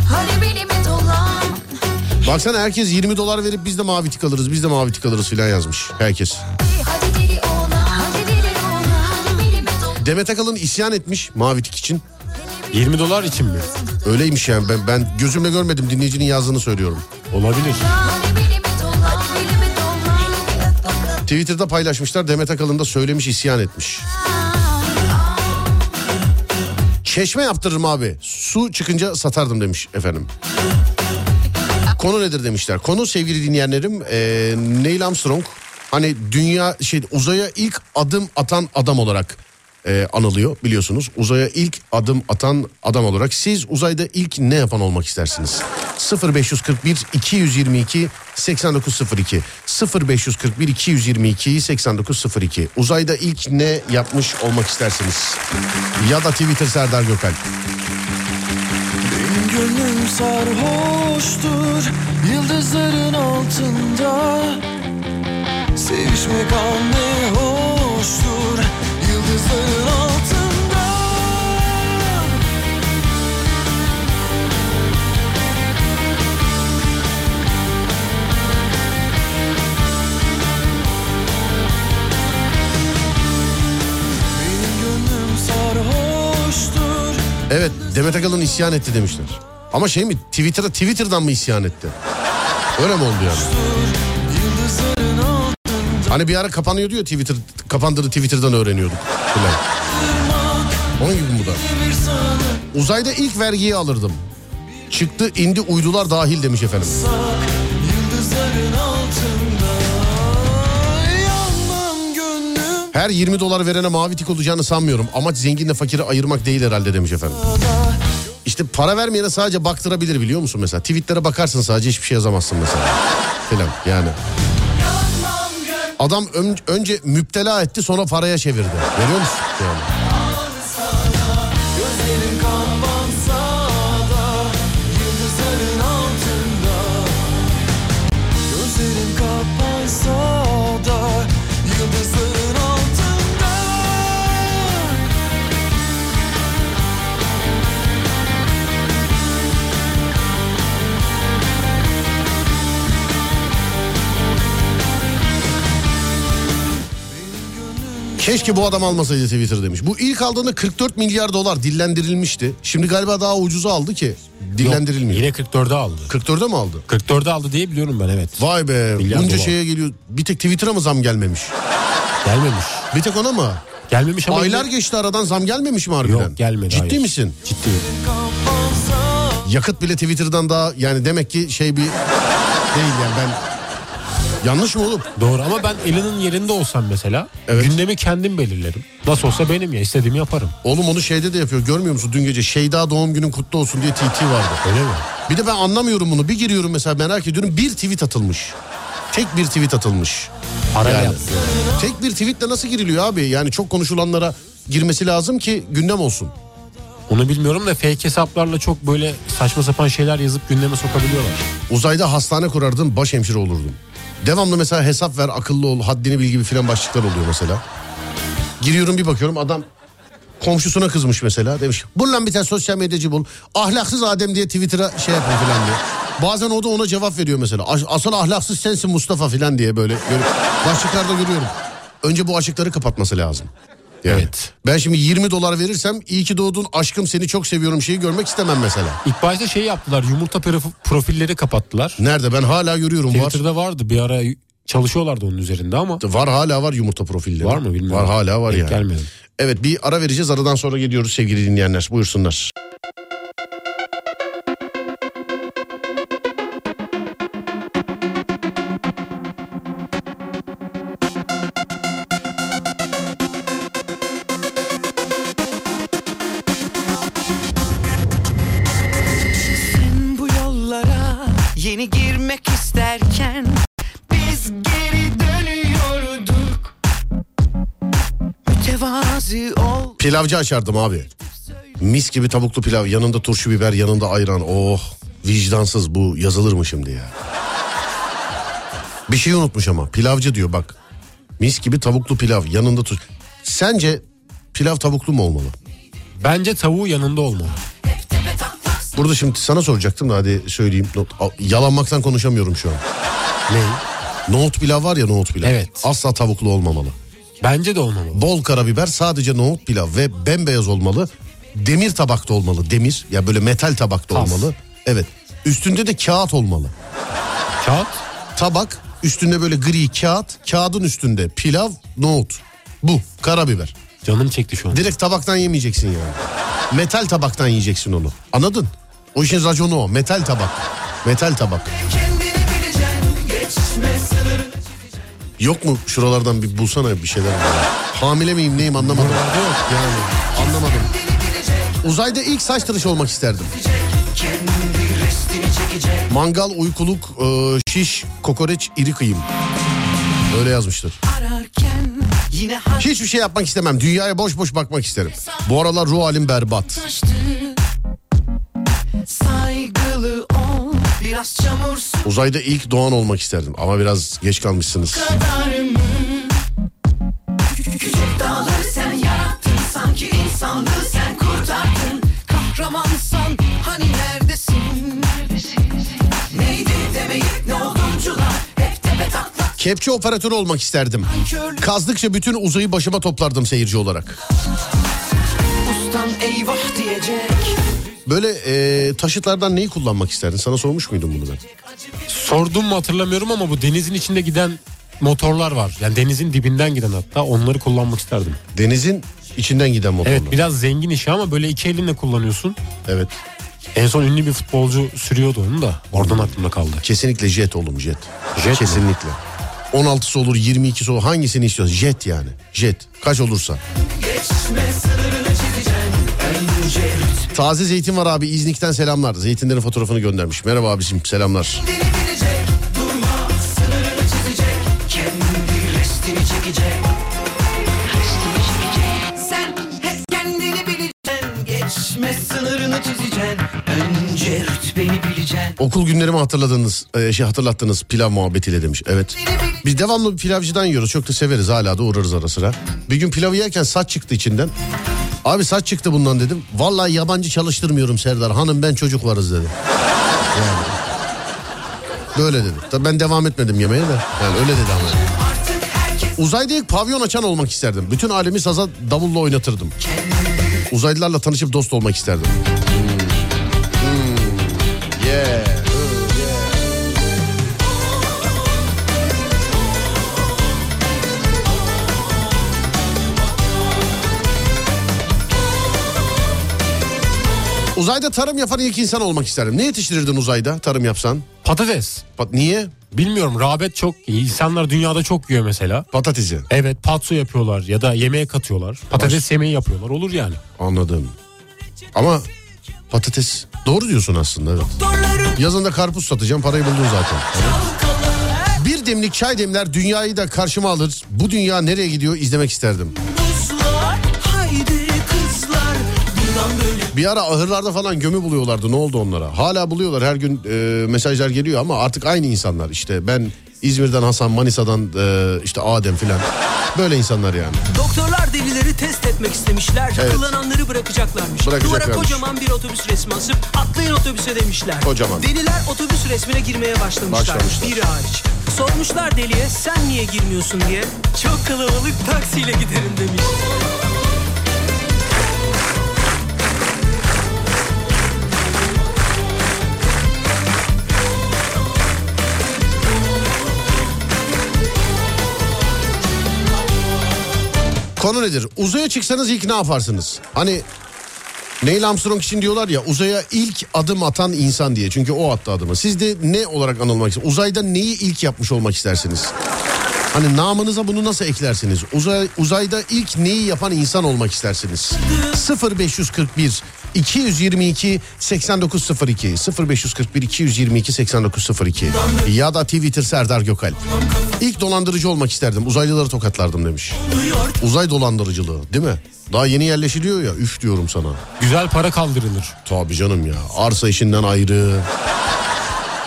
Hadi belime dolan Baksana herkes 20 dolar verip biz de mavi tik alırız, biz de mavi tik alırız filan yazmış. Herkes. Demet Akalın isyan etmiş mavi tik için. 20 dolar için mi? Öyleymiş yani ben, ben gözümle görmedim dinleyicinin yazdığını söylüyorum. Olabilir. Twitter'da paylaşmışlar Demet Akalın da söylemiş isyan etmiş. Çeşme yaptırırım abi. Su çıkınca satardım demiş efendim. Konu nedir demişler. Konu sevgili dinleyenlerim eee, Neil Armstrong hani dünya şey uzaya ilk adım atan adam olarak eee, anılıyor biliyorsunuz. Uzaya ilk adım atan adam olarak siz uzayda ilk ne yapan olmak istersiniz? 0541 222 8902 0541 222 8902 Uzayda ilk ne yapmış olmak istersiniz? Ya da Twitter Serdar Gökal. Benim gönlüm sarhoştur Demet Akalın isyan etti demişler. Ama şey mi Twitter'a Twitter'dan mı isyan etti? Öyle mi oldu yani? Hani bir ara kapanıyordu ya Twitter kapandığını Twitter'dan öğreniyorduk. Falan. Onun gibi bu da. Uzayda ilk vergiyi alırdım. Çıktı indi uydular dahil demiş efendim. Her 20 dolar verene mavi tik olacağını sanmıyorum. Amaç zenginle fakiri ayırmak değil herhalde demiş efendim. İşte para vermeyene sadece baktırabilir biliyor musun mesela? Tweetlere bakarsın sadece hiçbir şey yazamazsın mesela. Filan yani. Adam ön- önce müptela etti sonra paraya çevirdi. Görüyor musun? Yani. Keşke bu adam almasaydı Twitter demiş. Bu ilk aldığında 44 milyar dolar dillendirilmişti. Şimdi galiba daha ucuza aldı ki dillendirilmiyor. Yine 44'e aldı. 44'e mi aldı? 44'e aldı diye biliyorum ben evet. Vay be Milyar bunca dolar. şeye geliyor. Bir tek Twitter'a mı zam gelmemiş? Gelmemiş. Bir tek ona mı? Gelmemiş ama Aylar yine- geçti aradan zam gelmemiş mi harbiden? Yok gelmedi. Ciddi hayır. misin? Ciddiyim. Yakıt bile Twitter'dan daha yani demek ki şey bir değil yani ben Yanlış mı oğlum? Doğru ama ben Elon'un yerinde olsam mesela Evet. gündemi kendim belirlerim. Nasıl olsa benim ya istediğimi yaparım. Oğlum onu şeyde de yapıyor görmüyor musun? Dün gece Şeyda doğum günün kutlu olsun diye TT vardı. Öyle mi? Bir de ben anlamıyorum bunu. Bir giriyorum mesela merak ediyorum. Bir tweet atılmış. Tek bir tweet atılmış. Parayla Yani. Tek bir tweetle nasıl giriliyor abi? Yani çok konuşulanlara girmesi lazım ki gündem olsun. Onu bilmiyorum da fake hesaplarla çok böyle saçma sapan şeyler yazıp gündeme sokabiliyorlar. Uzayda hastane kurardım, başhemşire olurdum. Devamlı mesela hesap ver, akıllı ol, haddini bil gibi filan başlıklar oluyor mesela. Giriyorum bir bakıyorum adam komşusuna kızmış mesela. Demiş bul bir tane sosyal medyacı bul. Ahlaksız Adem diye Twitter'a şey yapın filan diye. Bazen o da ona cevap veriyor mesela. "As- Asıl ahlaksız sensin Mustafa filan diye böyle. böyle başlıklarda görüyorum. Önce bu açıkları kapatması lazım. Yani Evet. Ben şimdi 20 dolar verirsem iyi ki doğdun aşkım seni çok seviyorum şeyi görmek istemem mesela. İlk başta şey yaptılar yumurta prof- profilleri kapattılar. Nerede ben hala görüyorum var. Twitter'da vardı bir ara çalışıyorlardı onun üzerinde ama Var hala var yumurta profilleri. var mı bilmiyorum. Var hala var Denk yani. Gelmedim. Evet bir ara vereceğiz aradan sonra geliyoruz sevgili dinleyenler buyursunlar. Pilavcı açardım abi. Mis gibi tavuklu pilav yanında turşu biber yanında ayran. Oh vicdansız bu yazılır mı şimdi ya? Bir şey unutmuş ama pilavcı diyor bak. Mis gibi tavuklu pilav yanında turşu. Sence pilav tavuklu mu olmalı? Bence tavuğu yanında olmalı. Burada şimdi sana soracaktım da hadi söyleyeyim. Not- A- Yalanmaktan konuşamıyorum şu an. Ne? Nohut pilav var ya nohut pilav. Evet. Asla tavuklu olmamalı. Bence de olmamalı. Bol karabiber sadece nohut pilav ve bembeyaz olmalı. Demir tabakta olmalı demir ya böyle metal tabakta Tas. olmalı. Evet üstünde de kağıt olmalı. Kağıt Tabak üstünde böyle gri kağıt kağıdın üstünde pilav nohut. Bu karabiber. canım çekti şu an. Direkt tabaktan yemeyeceksin yani. Metal tabaktan yiyeceksin onu anladın? O işin raconu o metal tabak. Metal tabak. Yok mu şuralardan bir bulsana bir şeyler. Hamile miyim neyim anlamadım. Yani anlamadım. Uzayda ilk saç tıraşı olmak isterdim. Mangal, uykuluk, e, şiş, kokoreç, iri kıyım. Öyle yazmıştır. Hiçbir şey yapmak istemem. Dünyaya boş boş bakmak isterim. Bu aralar ruh halim berbat. Uzayda ilk doğan olmak isterdim. Ama biraz geç kalmışsınız. Kepçe operatörü olmak isterdim. Kazdıkça bütün uzayı başıma toplardım seyirci olarak. Ustam eyvah. Böyle e, taşıtlardan neyi kullanmak isterdin? Sana sormuş muydum bunu ben? Sordum mu hatırlamıyorum ama bu denizin içinde giden motorlar var. Yani denizin dibinden giden hatta onları kullanmak isterdim. Denizin içinden giden motorlar. Evet biraz zengin işi ama böyle iki elinle kullanıyorsun. Evet. En son ünlü bir futbolcu sürüyordu onu da. Oradan aklımda kaldı. Kesinlikle jet oğlum jet. Jet mi? Kesinlikle. 16'sı olur 22'si olur hangisini istiyorsun? Jet yani. Jet. Kaç olursa. Taze zeytin var abi İznik'ten selamlar. Zeytinlerin fotoğrafını göndermiş. Merhaba abicim selamlar. Okul günlerimi hatırladınız, e, şey hatırlattınız pilav muhabbetiyle demiş. Evet. Biz devamlı pilavcıdan yiyoruz. Çok da severiz hala da uğrarız ara sıra. Bir gün pilavı yerken saç çıktı içinden. Abi saç çıktı bundan dedim. Vallahi yabancı çalıştırmıyorum Serdar. Hanım ben çocuk varız dedi. Yani. Böyle dedi. Tabii ben devam etmedim yemeğe de. Yani öyle dedi ama. Uzayda ilk pavyon açan olmak isterdim. Bütün alemi saza davulla oynatırdım. Uzaylılarla tanışıp dost olmak isterdim. Hmm. Hmm. Yeah. Uzayda tarım yapan ilk insan olmak isterdim. Ne yetiştirirdin uzayda tarım yapsan? Patates. Pat- niye? Bilmiyorum rağbet çok. İnsanlar dünyada çok yiyor mesela. Patatesi. Evet patso yapıyorlar ya da yemeğe katıyorlar. Patates yemeği yapıyorlar olur yani. Anladım. Ama patates doğru diyorsun aslında evet. Yazında karpuz satacağım parayı buldun zaten. Bir demlik çay demler dünyayı da karşıma alır. Bu dünya nereye gidiyor izlemek isterdim. Buzlar Bir ara ahırlarda falan gömü buluyorlardı ne oldu onlara? Hala buluyorlar her gün e, mesajlar geliyor ama artık aynı insanlar işte ben İzmir'den Hasan Manisa'dan e, işte Adem filan böyle insanlar yani. Doktorlar delileri test etmek istemişler. Evet. Kullananları bırakacaklarmış. Bırakacaklarmış. Duvara kocaman bir otobüs resmi asıp atlayın otobüse demişler. Kocaman. Deliler otobüs resmine girmeye başlamışlar. Başlamışlar. Biri hariç. Sormuşlar deliye sen niye girmiyorsun diye. Çok kalabalık taksiyle giderim demiş. Konu nedir? Uzaya çıksanız ilk ne yaparsınız? Hani Neil Armstrong için diyorlar ya uzaya ilk adım atan insan diye. Çünkü o attı adımı. Siz de ne olarak anılmak istersiniz? Uzayda neyi ilk yapmış olmak istersiniz? Hani namınıza bunu nasıl eklersiniz? Uzay, uzayda ilk neyi yapan insan olmak istersiniz? 0541 222 8902 0541 222 8902 ya da Twitter Serdar Gökalp. İlk dolandırıcı olmak isterdim. Uzaylıları tokatlardım demiş. Uzay dolandırıcılığı değil mi? Daha yeni yerleşiliyor ya üf diyorum sana. Güzel para kaldırılır. Tabii canım ya. Arsa işinden ayrı.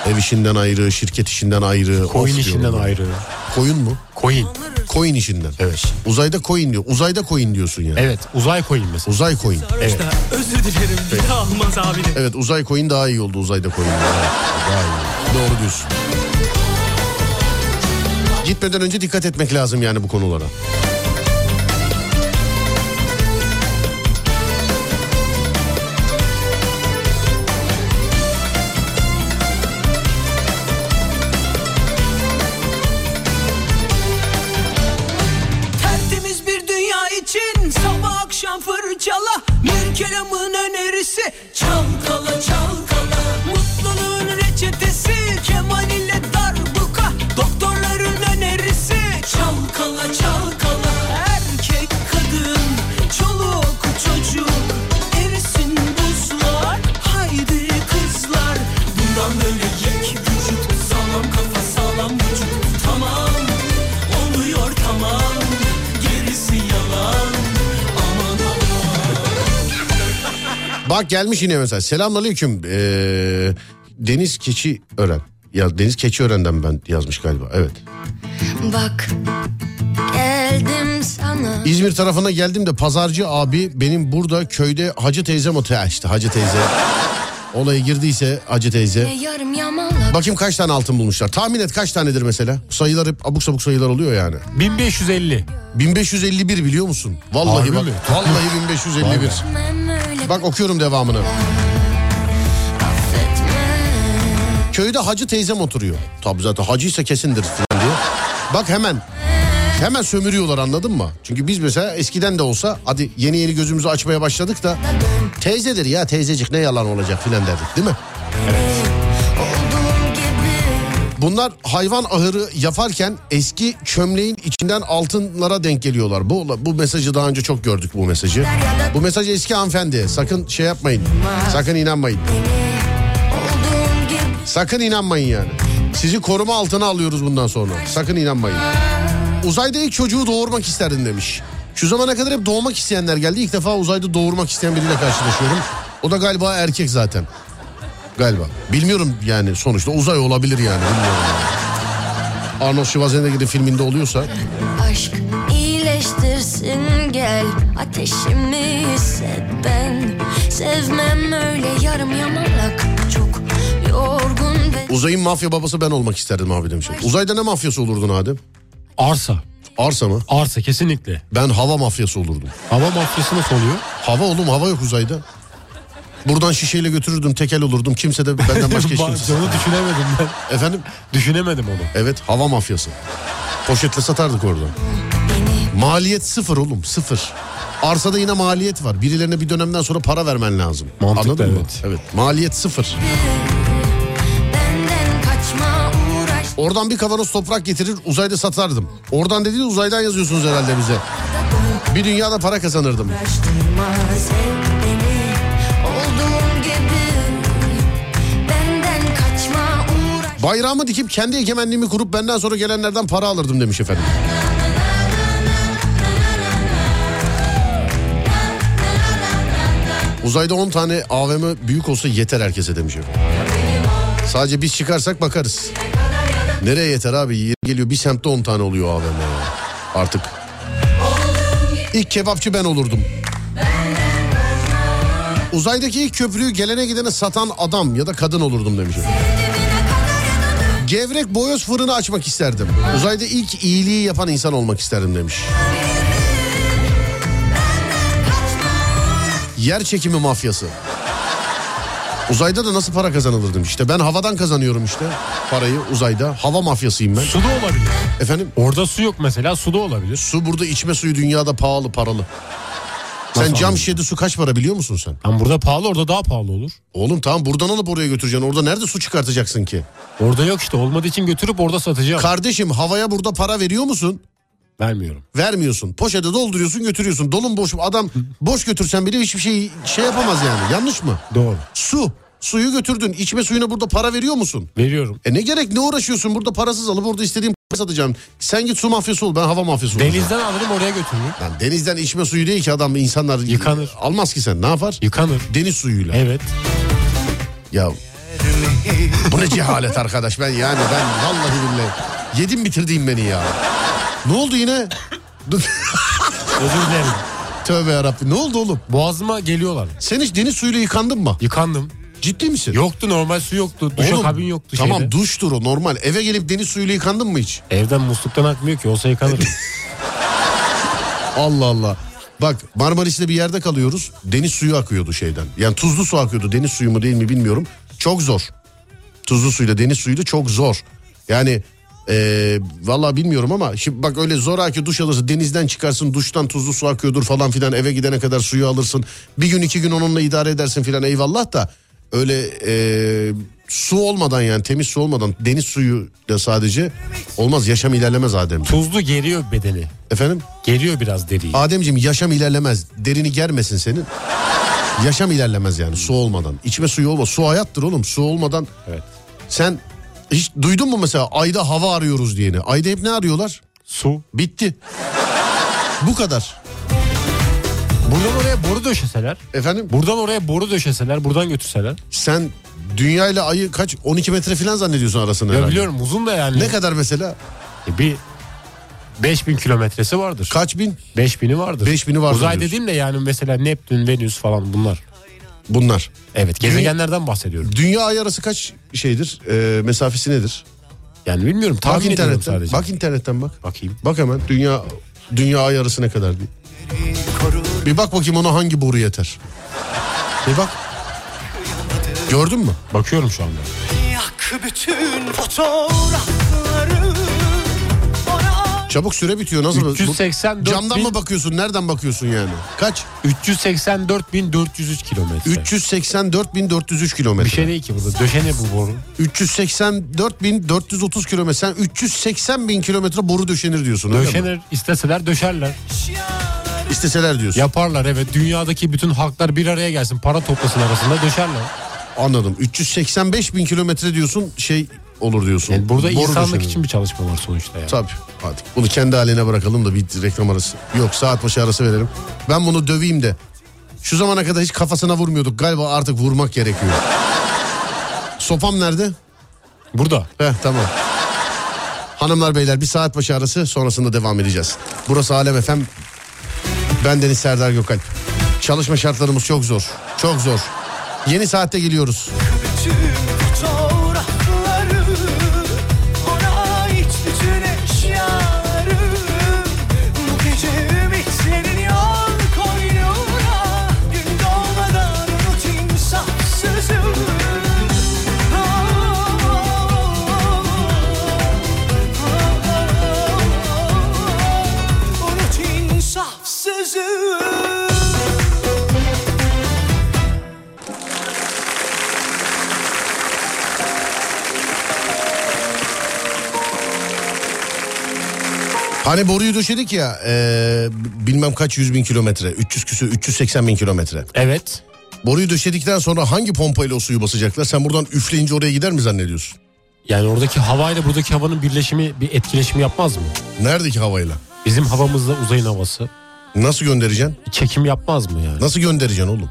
Ev işinden ayrı, şirket işinden ayrı. Coin işinden ya. ayrı. Koyun mu? Coin. Coin işinden. Evet. Uzayda coin diyor. Uzayda coin diyorsun yani. Evet uzay coin mesela. Uzay coin. Evet. Özür dilerim bir daha almaz abine. Evet uzay coin daha iyi oldu uzayda coin. Evet, daha iyi. Doğru diyorsun. Gitmeden önce dikkat etmek lazım yani bu konulara. Bak gelmiş yine mesela. Selamünaleyküm. Ee, Deniz Keçi Ören. Ya Deniz Keçi Ören'den ben yazmış galiba. Evet. Bak geldim sana İzmir tarafına geldim de pazarcı abi benim burada köyde Hacı teyzem otel işte Hacı teyze. Olaya girdiyse Hacı teyze. Ne yarım yamalak Bakayım kaç tane altın bulmuşlar. Tahmin et kaç tanedir mesela? Sayılar hep abuk sabuk sayılar oluyor yani. 1550. 1551 biliyor musun? Vallahi Harbi bak. mi? Vallahi 1551. Bak okuyorum devamını. Köyde hacı teyzem oturuyor. Tabii zaten hacıysa kesindir diye. Bak hemen hemen sömürüyorlar anladın mı? Çünkü biz mesela eskiden de olsa hadi yeni yeni gözümüzü açmaya başladık da teyzedir ya teyzecik ne yalan olacak filan derdik değil mi? Gibi Bunlar hayvan ahırı yaparken eski çömleğin içinden altınlara denk geliyorlar. Bu bu mesajı daha önce çok gördük bu mesajı. Bu mesaj eski hanımefendi. Sakın şey yapmayın. Sakın inanmayın. Sakın inanmayın yani. Sizi koruma altına alıyoruz bundan sonra. Sakın inanmayın. Uzayda ilk çocuğu doğurmak isterdin demiş. Şu zamana kadar hep doğmak isteyenler geldi. İlk defa uzayda doğurmak isteyen biriyle karşılaşıyorum. O da galiba erkek zaten. Galiba. Bilmiyorum yani sonuçta uzay olabilir yani. Bilmiyorum yani. Arnold Schwarzenegger'in filminde oluyorsa aşk iyileştirsin gel Ateşimi hisset ben Sevmem öyle yarım yamalak Çok yorgun ve uzayın mafya babası ben olmak isterdim abi demiş. Uzayda ne mafyası olurdun Adem? Arsa. Arsa mı? Arsa kesinlikle. Ben hava mafyası olurdum. Hava mafyası nasıl oluyor? Hava oğlum hava yok uzayda. Buradan şişeyle götürürdüm tekel olurdum. Kimse de benden başka hiç kimse. Onu düşünemedim ben. Efendim? Düşünemedim onu. Evet hava mafyası. Poşetle satardık orada. Maliyet sıfır oğlum sıfır. Arsada yine maliyet var. Birilerine bir dönemden sonra para vermen lazım. Mantıklı, Anladın mı? evet. Evet. Maliyet sıfır. Oradan bir kavanoz toprak getirir uzayda satardım. Oradan dedi uzaydan yazıyorsunuz herhalde bize. Bir dünyada para kazanırdım. Bayrağımı dikip kendi egemenliğimi kurup benden sonra gelenlerden para alırdım demiş efendim. Uzayda 10 tane AVM büyük olsa yeter herkese demiş efendim. Sadece biz çıkarsak bakarız. Nereye yeter abi? Yeri geliyor bir semtte 10 tane oluyor AVM. Artık. İlk kebapçı ben olurdum. Uzaydaki ilk köprüyü gelene gidene satan adam ya da kadın olurdum demiş efendim. Gevrek boyoz fırını açmak isterdim. Uzayda ilk iyiliği yapan insan olmak isterdim demiş. Yer çekimi mafyası. Uzayda da nasıl para kazanılır demiş. İşte ben havadan kazanıyorum işte parayı uzayda. Hava mafyasıyım ben. Su da olabilir. Efendim Orada su yok mesela su da olabilir. su burada içme suyu dünyada pahalı paralı. Sen Nasıl cam anladın? şişede su kaç para biliyor musun sen? Tam burada pahalı orada daha pahalı olur. Oğlum tamam buradan alıp oraya götüreceksin. Orada nerede su çıkartacaksın ki? Orada yok işte olmadığı için götürüp orada satacağım. Kardeşim havaya burada para veriyor musun? Vermiyorum. Vermiyorsun. Poşete dolduruyorsun götürüyorsun. Dolun boş adam boş götürsen bile hiçbir şey şey yapamaz yani. Yanlış mı? Doğru. Su. Suyu götürdün. İçme suyuna burada para veriyor musun? Veriyorum. E ne gerek ne uğraşıyorsun? Burada parasız alıp orada istediğin satacağım. Sen git su mafyası ol ben hava mafyası olacağım. Denizden alırım oraya götürürüm. Lan denizden içme suyu değil ki adam insanlar Yıkanır. almaz ki sen ne yapar? Yıkanır. Deniz suyuyla. Evet. Ya bu ne cehalet arkadaş ben yani ben vallahi billahi yedim bitirdiğim beni ya. Ne oldu yine? Dur. Özür dilerim. Tövbe yarabbim ne oldu oğlum? Boğazıma geliyorlar. Sen hiç deniz suyuyla yıkandın mı? Yıkandım. Ciddi misin? Yoktu normal su yoktu. Duşa Oğlum, kabin yoktu Tamam şeyde. duştur o normal. Eve gelip deniz suyuyla yıkandın mı hiç? Evden musluktan akmıyor ki olsa yıkanırım. Allah Allah. Bak Marmaris'te bir yerde kalıyoruz. Deniz suyu akıyordu şeyden. Yani tuzlu su akıyordu. Deniz suyu mu değil mi bilmiyorum. Çok zor. Tuzlu suyla deniz suyuyla çok zor. Yani eee vallahi bilmiyorum ama şimdi bak öyle zoraki duş alırsın denizden çıkarsın duştan tuzlu su akıyordur falan filan eve gidene kadar suyu alırsın. Bir gün iki gün onunla idare edersin filan eyvallah da öyle eee, su olmadan yani temiz su olmadan deniz suyu da sadece olmaz yaşam ilerlemez Adem. Tuzlu geriyor bedeni. Efendim? Geriyor biraz deriyi. Ademciğim yaşam ilerlemez. Derini germesin senin. Yaşam ilerlemez yani su olmadan. İçme suyu olmaz. Su hayattır oğlum. Su olmadan. Evet. Sen hiç duydun mu mesela ayda hava arıyoruz diyeni? Ayda hep ne arıyorlar? Su. Bitti. Bu kadar. Buradan oraya boru döşeseler. Efendim Buradan oraya boru döşeseler. Buradan götürseler. sen dünya ile ayı kaç 12 metre falan zannediyorsun arasını Ya herhalde. biliyorum uzun da yani. Ne kadar mesela? E Bir 5000 kilometresi vardır. Kaç bin? 5000'i vardır. 5000'i vardır Uzay diyorsun. dediğim de yani mesela Neptün, Venüs falan bunlar. Bunlar. Evet gezegenlerden bahsediyorum. Dünya ay arası kaç şeydir? Ee, mesafesi nedir? Yani bilmiyorum Bak tahmin ediyorum internetten. sadece. Bak internetten bak. Bakayım. Bak hemen dünya dünya ay arası ne kadar diye. Bir bak bakayım ona hangi boru yeter. Bir bak. Gördün mü? Bakıyorum şu anda. Yak bütün fotoğrafları Çabuk süre bitiyor nasıl? Bu- 384 Camdan bin- mı bakıyorsun? Nereden bakıyorsun yani? Kaç? 384.403 kilometre. 384.403 kilometre. Bir şey değil ki burada. Döşene bu boru. 384.430 kilometre. Sen 380 bin kilometre boru döşenir diyorsun. öyle mi? Döşenir isteseler döşerler. İsteseler diyorsun. Yaparlar evet. Dünyadaki bütün halklar bir araya gelsin. Para toplasın arasında döşerler. Anladım. 385 bin kilometre diyorsun şey olur diyorsun. Yani burada Boru insanlık döşenir. için bir çalışma var sonuçta yani. Tabii. Hadi bunu kendi haline bırakalım da bir reklam arası. Yok saat başı arası verelim. Ben bunu döveyim de. Şu zamana kadar hiç kafasına vurmuyorduk. Galiba artık vurmak gerekiyor. Sopam nerede? Burada. Heh tamam. Hanımlar beyler bir saat başı arası sonrasında devam edeceğiz. Burası Alem FM. Ben Deniz Serdar Gökalp. Çalışma şartlarımız çok zor. Çok zor. Yeni saatte geliyoruz. Hani boruyu döşedik ya e, bilmem kaç yüz bin kilometre 300 küsür 380 bin kilometre. Evet. Boruyu döşedikten sonra hangi pompayla o suyu basacaklar? Sen buradan üfleyince oraya gider mi zannediyorsun? Yani oradaki havayla buradaki havanın birleşimi bir etkileşimi yapmaz mı? Neredeki havayla? Bizim havamızla uzayın havası. Nasıl göndereceksin? Çekim yapmaz mı yani? Nasıl göndereceksin oğlum?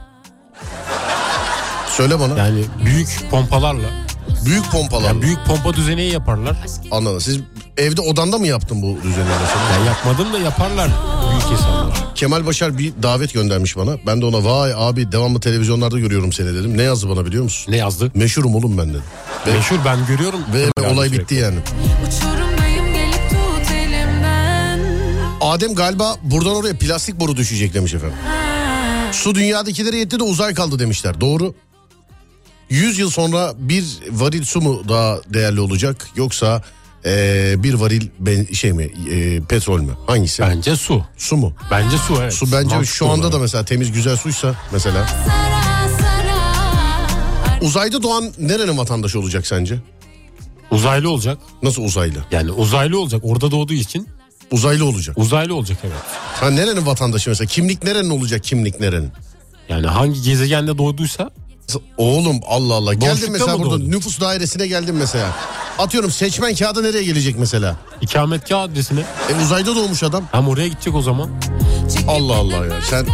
Söyle bana. Yani büyük pompalarla. Büyük pompalarla. Yani büyük pompa düzeneği yaparlar. Anladım. Siz evde odanda mı yaptın bu düzeni? Yani yapmadım da yaparlar büyük insanlar. Kemal Başar bir davet göndermiş bana. Ben de ona vay abi devamlı televizyonlarda görüyorum seni dedim. Ne yazdı bana biliyor musun? Ne yazdı? Meşhurum oğlum ben dedim. Ve, Meşhur ben görüyorum. ve Yani olay sürekli. bitti yani. Adem galiba buradan oraya plastik boru düşecek demiş efendim. Su dünyadakilere yetti de uzay kaldı demişler. Doğru. 100 yıl sonra bir varil su mu daha değerli olacak yoksa eee, bir varil ben, şey mi eee, petrol mü? Hangisi? Bence su. Su mu? Bence su evet. Su bence Mantıklı şu anda olarak. da mesela temiz güzel suysa mesela. Uzayda doğan nerenin vatandaşı olacak sence? Uzaylı olacak. Nasıl uzaylı? Yani uzaylı olacak. Orada doğduğu için Uzaylı olacak. uzaylı olacak evet. Ha nerenin vatandaşı mesela? Kimlik nerenin olacak kimlik nerenin? Yani hangi gezegende doğduysa Oğlum Allah Allah. Geldim Boşlukta mesela mı burada doğdun? nüfus dairesine geldim mesela. Atıyorum seçmen kağıdı nereye gelecek mesela? ikametgah adresine E uzayda doğmuş adam. hem oraya gidecek o zaman. Allah Allah ya, sen-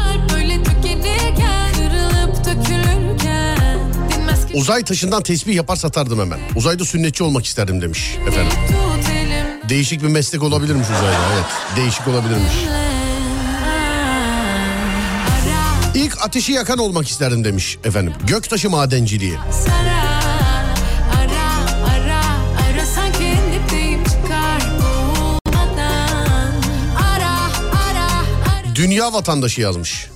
Uzay taşından tesbih yapar satardım hemen. Uzayda sünnetçi olmak isterdim demiş efendim. Değişik bir meslek olabilirmiş uzayda evet. Değişik olabilirmiş. Ateşi yakan olmak isterdim demiş efendim. Göktaşı madenciliği. Dünya vatandaşı yazmış.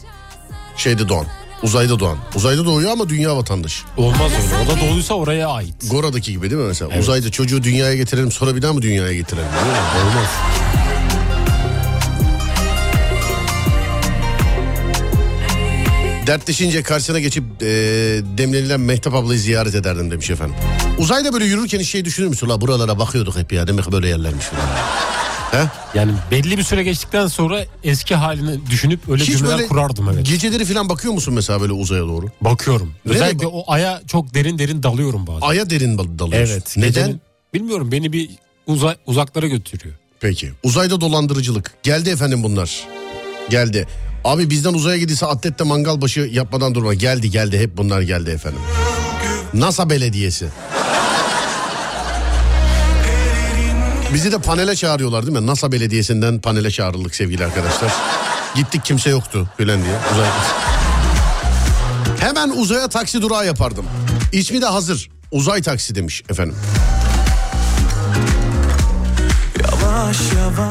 Şeyde doğan. Uzayda doğan. Uzayda doğuyor ama dünya vatandaşı. Olmaz öyle. O da doğduysa oraya ait. Gora'daki gibi değil mi mesela? Uzayda çocuğu dünyaya getirelim sonra bir daha mı dünyaya getirelim? Olmaz. Dertleşince karşısına geçip e, demlenilen Mehtap ablayı ziyaret ederdim demiş efendim. Uzayda böyle yürürken şey düşünür müsün? La buralara bakıyorduk hep ya demek böyle yerlermiş falan. He? Yani belli bir süre geçtikten sonra eski halini düşünüp öyle Hiç cümleler böyle kurardım evet. geceleri falan bakıyor musun mesela böyle uzaya doğru? Bakıyorum. Nereye Özellikle bak- o aya çok derin derin dalıyorum bazen. Aya derin dal- dalıyorsun. evet. Neden? gecenin- bilmiyorum beni bir uzay, uzaklara götürüyor. Peki. Uzayda dolandırıcılık. Geldi efendim bunlar. Geldi. Abi bizden uzaya gidilse atletle mangal başı yapmadan durma. Geldi geldi hep bunlar geldi efendim. NASA Belediyesi. Bizi de panele çağırıyorlar değil mi? NASA Belediyesi'nden panele çağrıldık sevgili arkadaşlar. Gittik kimse yoktu filan diye. Uzay... Hemen uzaya taksi durağı yapardım. İsmi de hazır. Uzay taksi demiş efendim.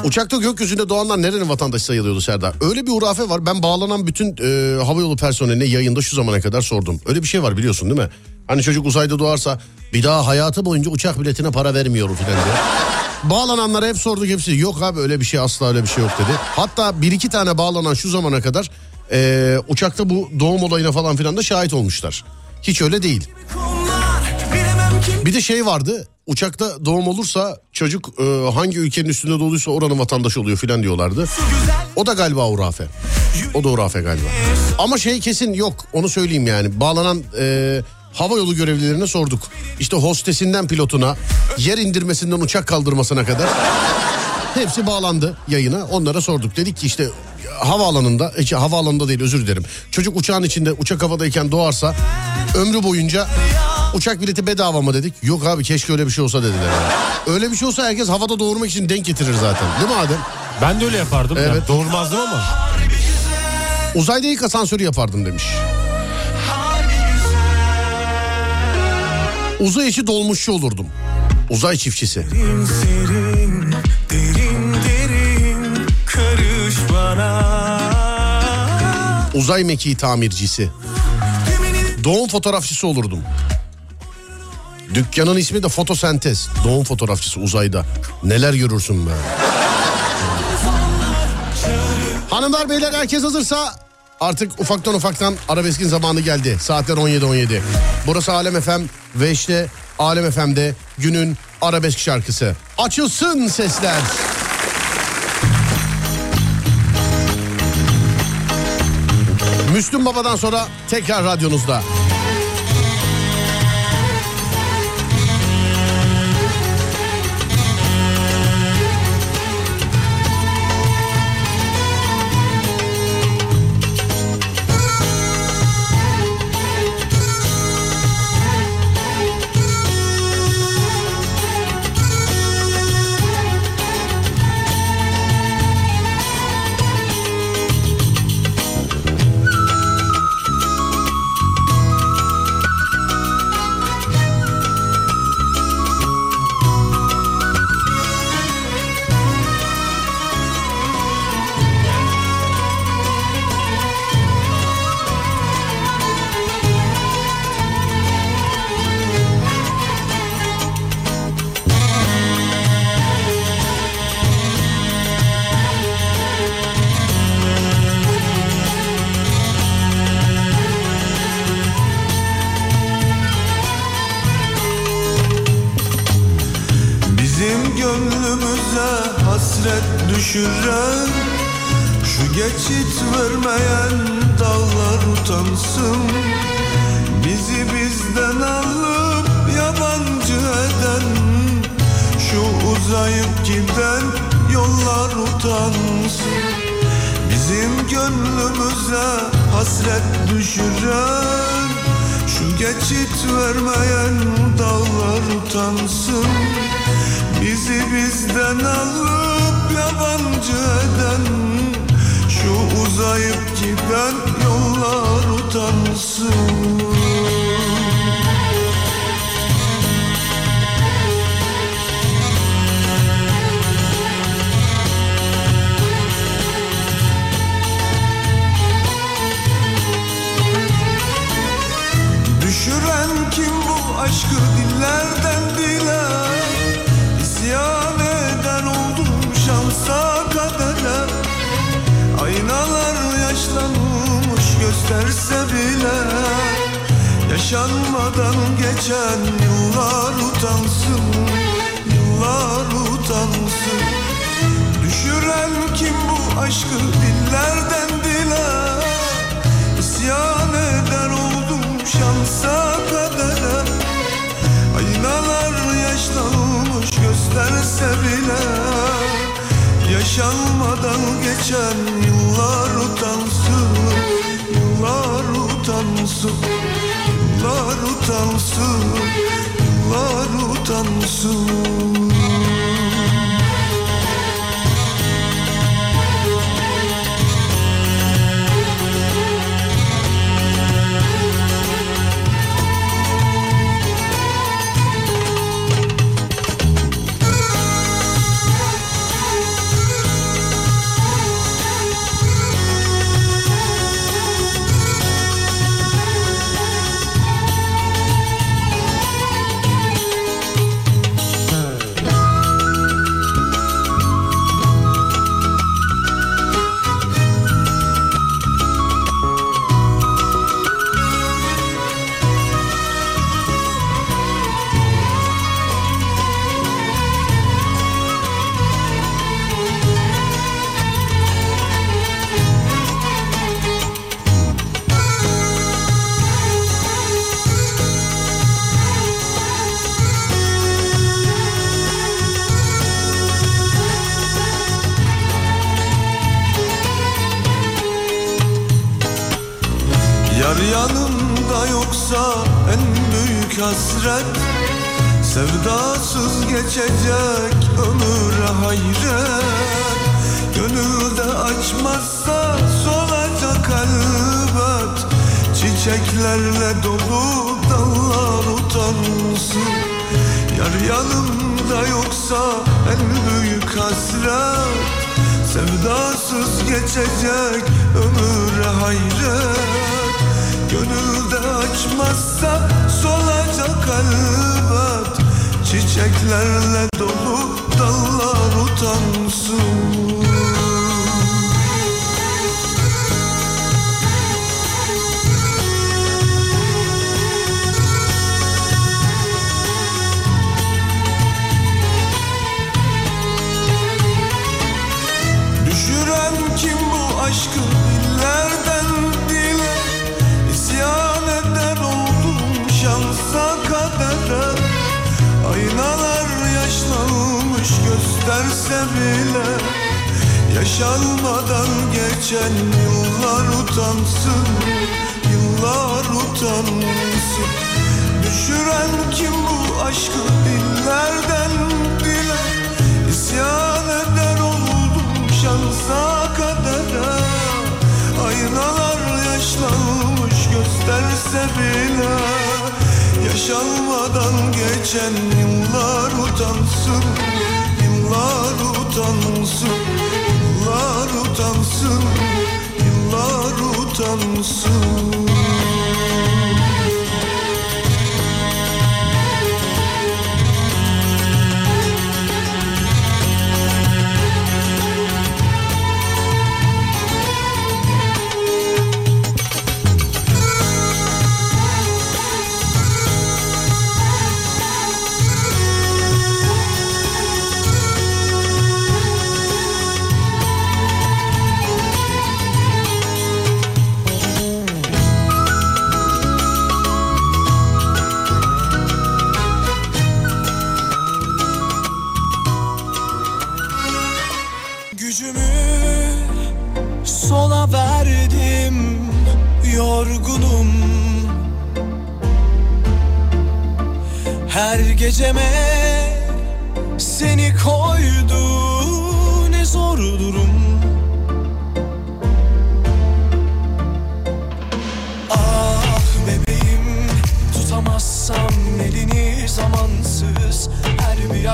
Uçakta gökyüzünde doğanlar nerenin vatandaşı sayılıyordu Serdar? Öyle bir hurafe var. Ben bağlanan bütün e, havayolu personeline yayında şu zamana kadar sordum. Öyle bir şey var biliyorsun değil mi? Hani çocuk uzayda doğarsa bir daha hayatı boyunca uçak biletine para vermiyorum filan diye. Bağlananlara hep sorduk hepsi. Yok abi öyle bir şey asla öyle bir şey yok dedi. Hatta bir iki tane bağlanan şu zamana kadar e, uçakta bu doğum olayına falan filan da şahit olmuşlar. Hiç öyle değil. Bir de şey vardı. Uçakta doğum olursa çocuk e, hangi ülkenin üstünde doğduysa oranın vatandaşı oluyor filan diyorlardı. O da galiba hurafe. O da hurafe galiba. Ama şey kesin yok onu söyleyeyim yani. Bağlanan e, hava yolu görevlilerine sorduk. İşte hostesinden pilotuna, yer indirmesinden uçak kaldırmasına kadar hepsi bağlandı yayına. Onlara sorduk. Dedik ki işte havaalanında, e, havaalanında değil özür dilerim. Çocuk uçağın içinde uçak havadayken doğarsa ömrü boyunca uçak bileti bedava mı dedik. Yok abi keşke öyle bir şey olsa dediler. yani. Öyle bir şey olsa herkes havada doğurmak için denk getirir zaten. Değil mi Adem? Ben de öyle yapardım. Evet. Yani doğurmazdım ama. Uzayda ilk asansörü yapardım demiş. Uzay içi dolmuşçu olurdum. Uzay çiftçisi. serin, derin Uzay mekiği tamircisi. Doğum fotoğrafçısı olurdum. Dükkanın ismi de fotosentez. Doğum fotoğrafçısı uzayda. Neler görürsün be. Hanımlar beyler herkes hazırsa artık ufaktan ufaktan arabeskin zamanı geldi. Saatler 17.17. Burası Alem FM ve işte Alem FM'de günün arabesk şarkısı. Açılsın sesler. Müslüm Baba'dan sonra tekrar radyonuzda. Çalmadan geçen yıllar utansın Yıllar utansın Yıllar utansın Yıllar utansın.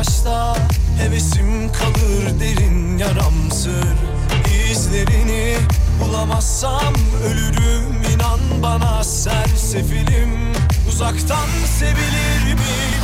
Yaşta hevesim kalır derin yaramsır. İzlerini bulamazsam ölürüm inan bana sersefilim. Uzaktan sevilir mi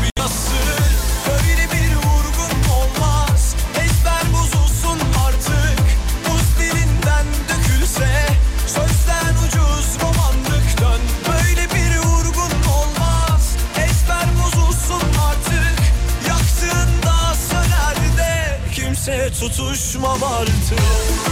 tutuşmam artık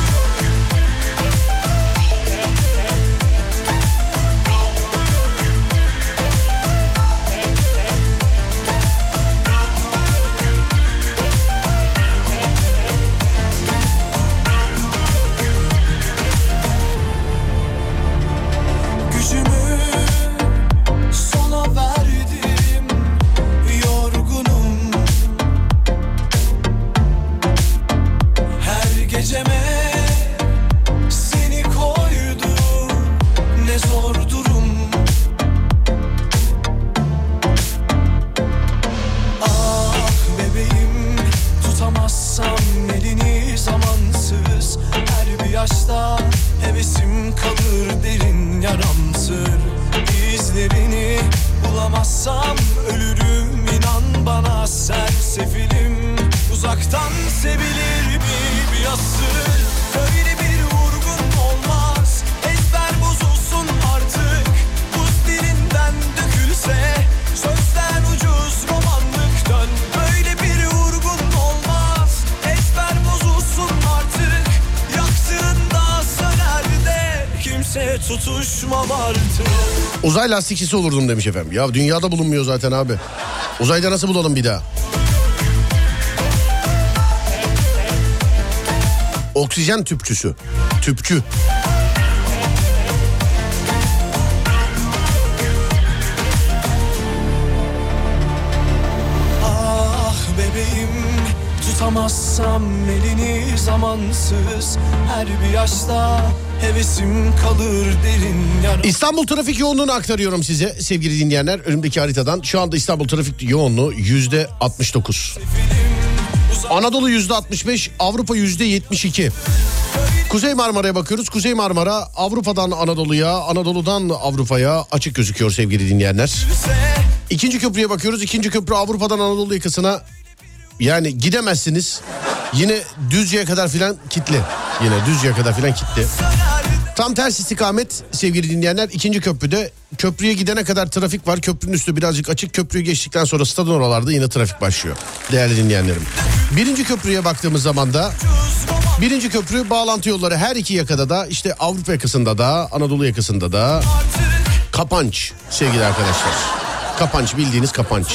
Uzay lastikçisi olurdum demiş efendim. Ya dünyada bulunmuyor zaten abi. Uzayda nasıl bulalım bir daha? Oksijen tüpçüsü. Tüpçü. Tutamazsam elini zamansız Her bir yaşta hevesim kalır derin yara İstanbul trafik yoğunluğunu aktarıyorum size sevgili dinleyenler. Önümdeki haritadan şu anda İstanbul trafik yoğunluğu yüzde 69. Anadolu yüzde 65, Avrupa yüzde 72. Kuzey Marmara'ya bakıyoruz. Kuzey Marmara Avrupa'dan Anadolu'ya, Anadolu'dan Avrupa'ya açık gözüküyor sevgili dinleyenler. İkinci köprüye bakıyoruz. İkinci köprü Avrupa'dan Anadolu yakasına yani gidemezsiniz. Yine Düzce'ye kadar filan kitli. Yine Düzce'ye kadar filan kitli. Tam ters istikamet sevgili dinleyenler ikinci köprüde köprüye gidene kadar trafik var. Köprünün üstü birazcık açık. Köprüyü geçtikten sonra stadın oralarda yine trafik başlıyor. Değerli dinleyenlerim. Birinci köprüye baktığımız zaman da birinci köprü bağlantı yolları her iki yakada da işte Avrupa yakasında da Anadolu yakasında da kapanç sevgili arkadaşlar. Kapanç bildiğiniz kapanç.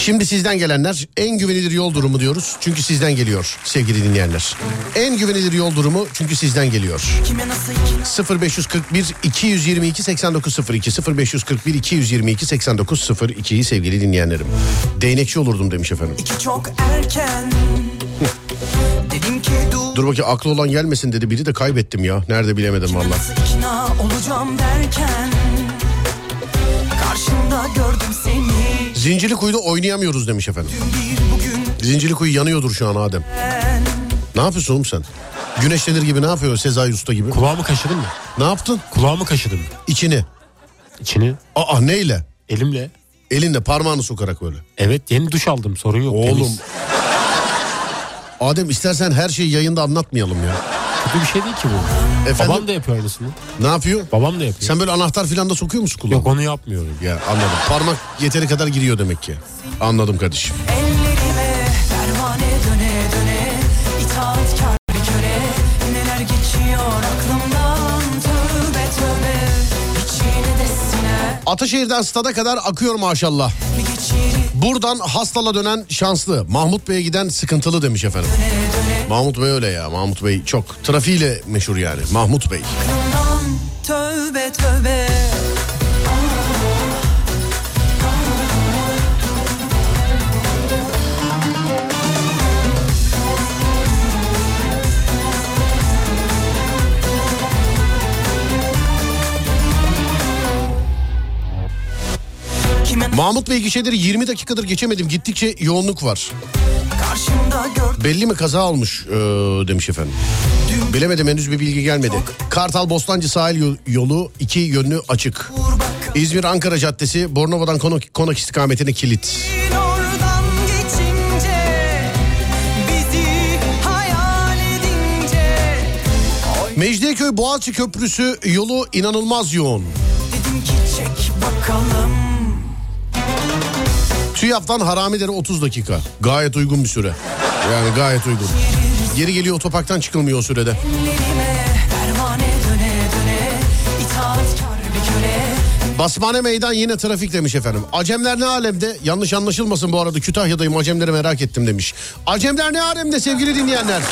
Şimdi sizden gelenler en güvenilir yol durumu diyoruz. Çünkü sizden geliyor sevgili dinleyenler. En güvenilir yol durumu çünkü sizden geliyor. Kime nasıl kim 0541 222 8902 0541 222 8902 sevgili dinleyenlerim. Değnekçi olurdum demiş efendim. iki çok erken Dedim ki dur Dur bakayım aklı olan gelmesin dedi biri de kaybettim ya. Nerede bilemedim valla. Karşımda gördüm seni Zincirli kuyuda oynayamıyoruz demiş efendim. Zincirli kuyu yanıyordur şu an Adem. Ne yapıyorsun oğlum sen? Güneşlenir gibi ne yapıyor Sezai Usta gibi? Kulağımı kaşıdın mı? Ne yaptın? Kulağımı kaşıdım. İçini. İçini Aa neyle? elimle. Elinde parmağını sokarak böyle. Evet yeni duş aldım sorun yok. Oğlum. Temiz. Adem istersen her şeyi yayında anlatmayalım ya. Kötü bir şey değil ki bu. Efendim Babam da yapıyor aynısını. ne yapıyor? Babam da yapıyor. Sen böyle anahtar filan da sokuyor musun kulağına? Yok onu yapmıyorum. Ya anladım. Parmak yeteri kadar giriyor demek ki. Anladım kardeşim. ellerime Pervane döne döne itaatkar bir köre Neler geçiyor aklımdan Tövbe tövbe İçine desine Ataşehir'den stada kadar akıyor maşallah. Buradan hastala dönen şanslı. Mahmut Bey'e giden sıkıntılı demiş efendim. Mahmut Bey öyle ya. Mahmut Bey çok trafiğiyle meşhur yani. Mahmut Bey. Tövbe tövbe Mahmut Bey gişeleri 20 dakikadır geçemedim. Gittikçe yoğunluk var. Belli mi kaza olmuş ee, demiş efendim. Bilemedim henüz bir bilgi gelmedi. Kartal Bostancı sahil yo- yolu iki yönlü açık. İzmir Ankara Caddesi Bornova'dan Konak, Konak istikametine kilit. Mecidiyeköy Boğaziçi Köprüsü yolu inanılmaz yoğun. TÜYAP'tan Haramidere 30 dakika. Gayet uygun bir süre. Yani gayet uygun. Geri geliyor otoparktan çıkılmıyor o sürede. Basmane meydan yine trafik demiş efendim. Acemler ne alemde? Yanlış anlaşılmasın bu arada Kütahya'dayım Acemleri merak ettim demiş. Acemler ne alemde sevgili dinleyenler?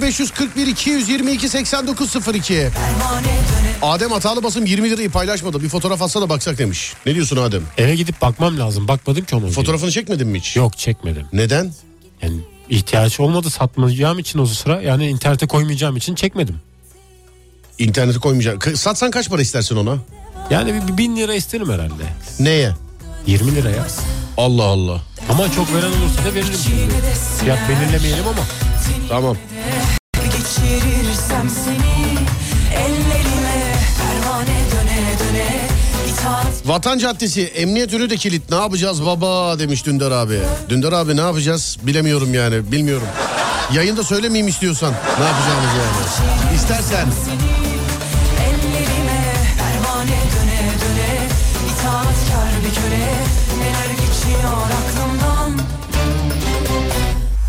0541 222 8902 Pervane döne Adem hatalı basım 20 lirayı paylaşmadı. Bir fotoğraf atsa da baksak demiş. Ne diyorsun Adem? Eve gidip bakmam lazım. Bakmadım ki onun. Fotoğrafını çekmedin mi hiç? Yok çekmedim. Neden? Yani ihtiyaç olmadı satmayacağım için o sıra. Yani internete koymayacağım için çekmedim. İnternete koymayacak. K- Satsan kaç para istersin ona? Yani bir, bir bin lira isterim herhalde. Neye? 20 liraya. Allah Allah. Ama çok veren olursa da veririm. Fiyat belirlemeyelim ama. Tamam. Vatan Caddesi Emniyet Önü de kilit. Ne yapacağız baba demiş Dündar abi. Dündar abi ne yapacağız bilemiyorum yani bilmiyorum. Yayında söylemeyeyim istiyorsan ne yapacağımız yani. İstersen.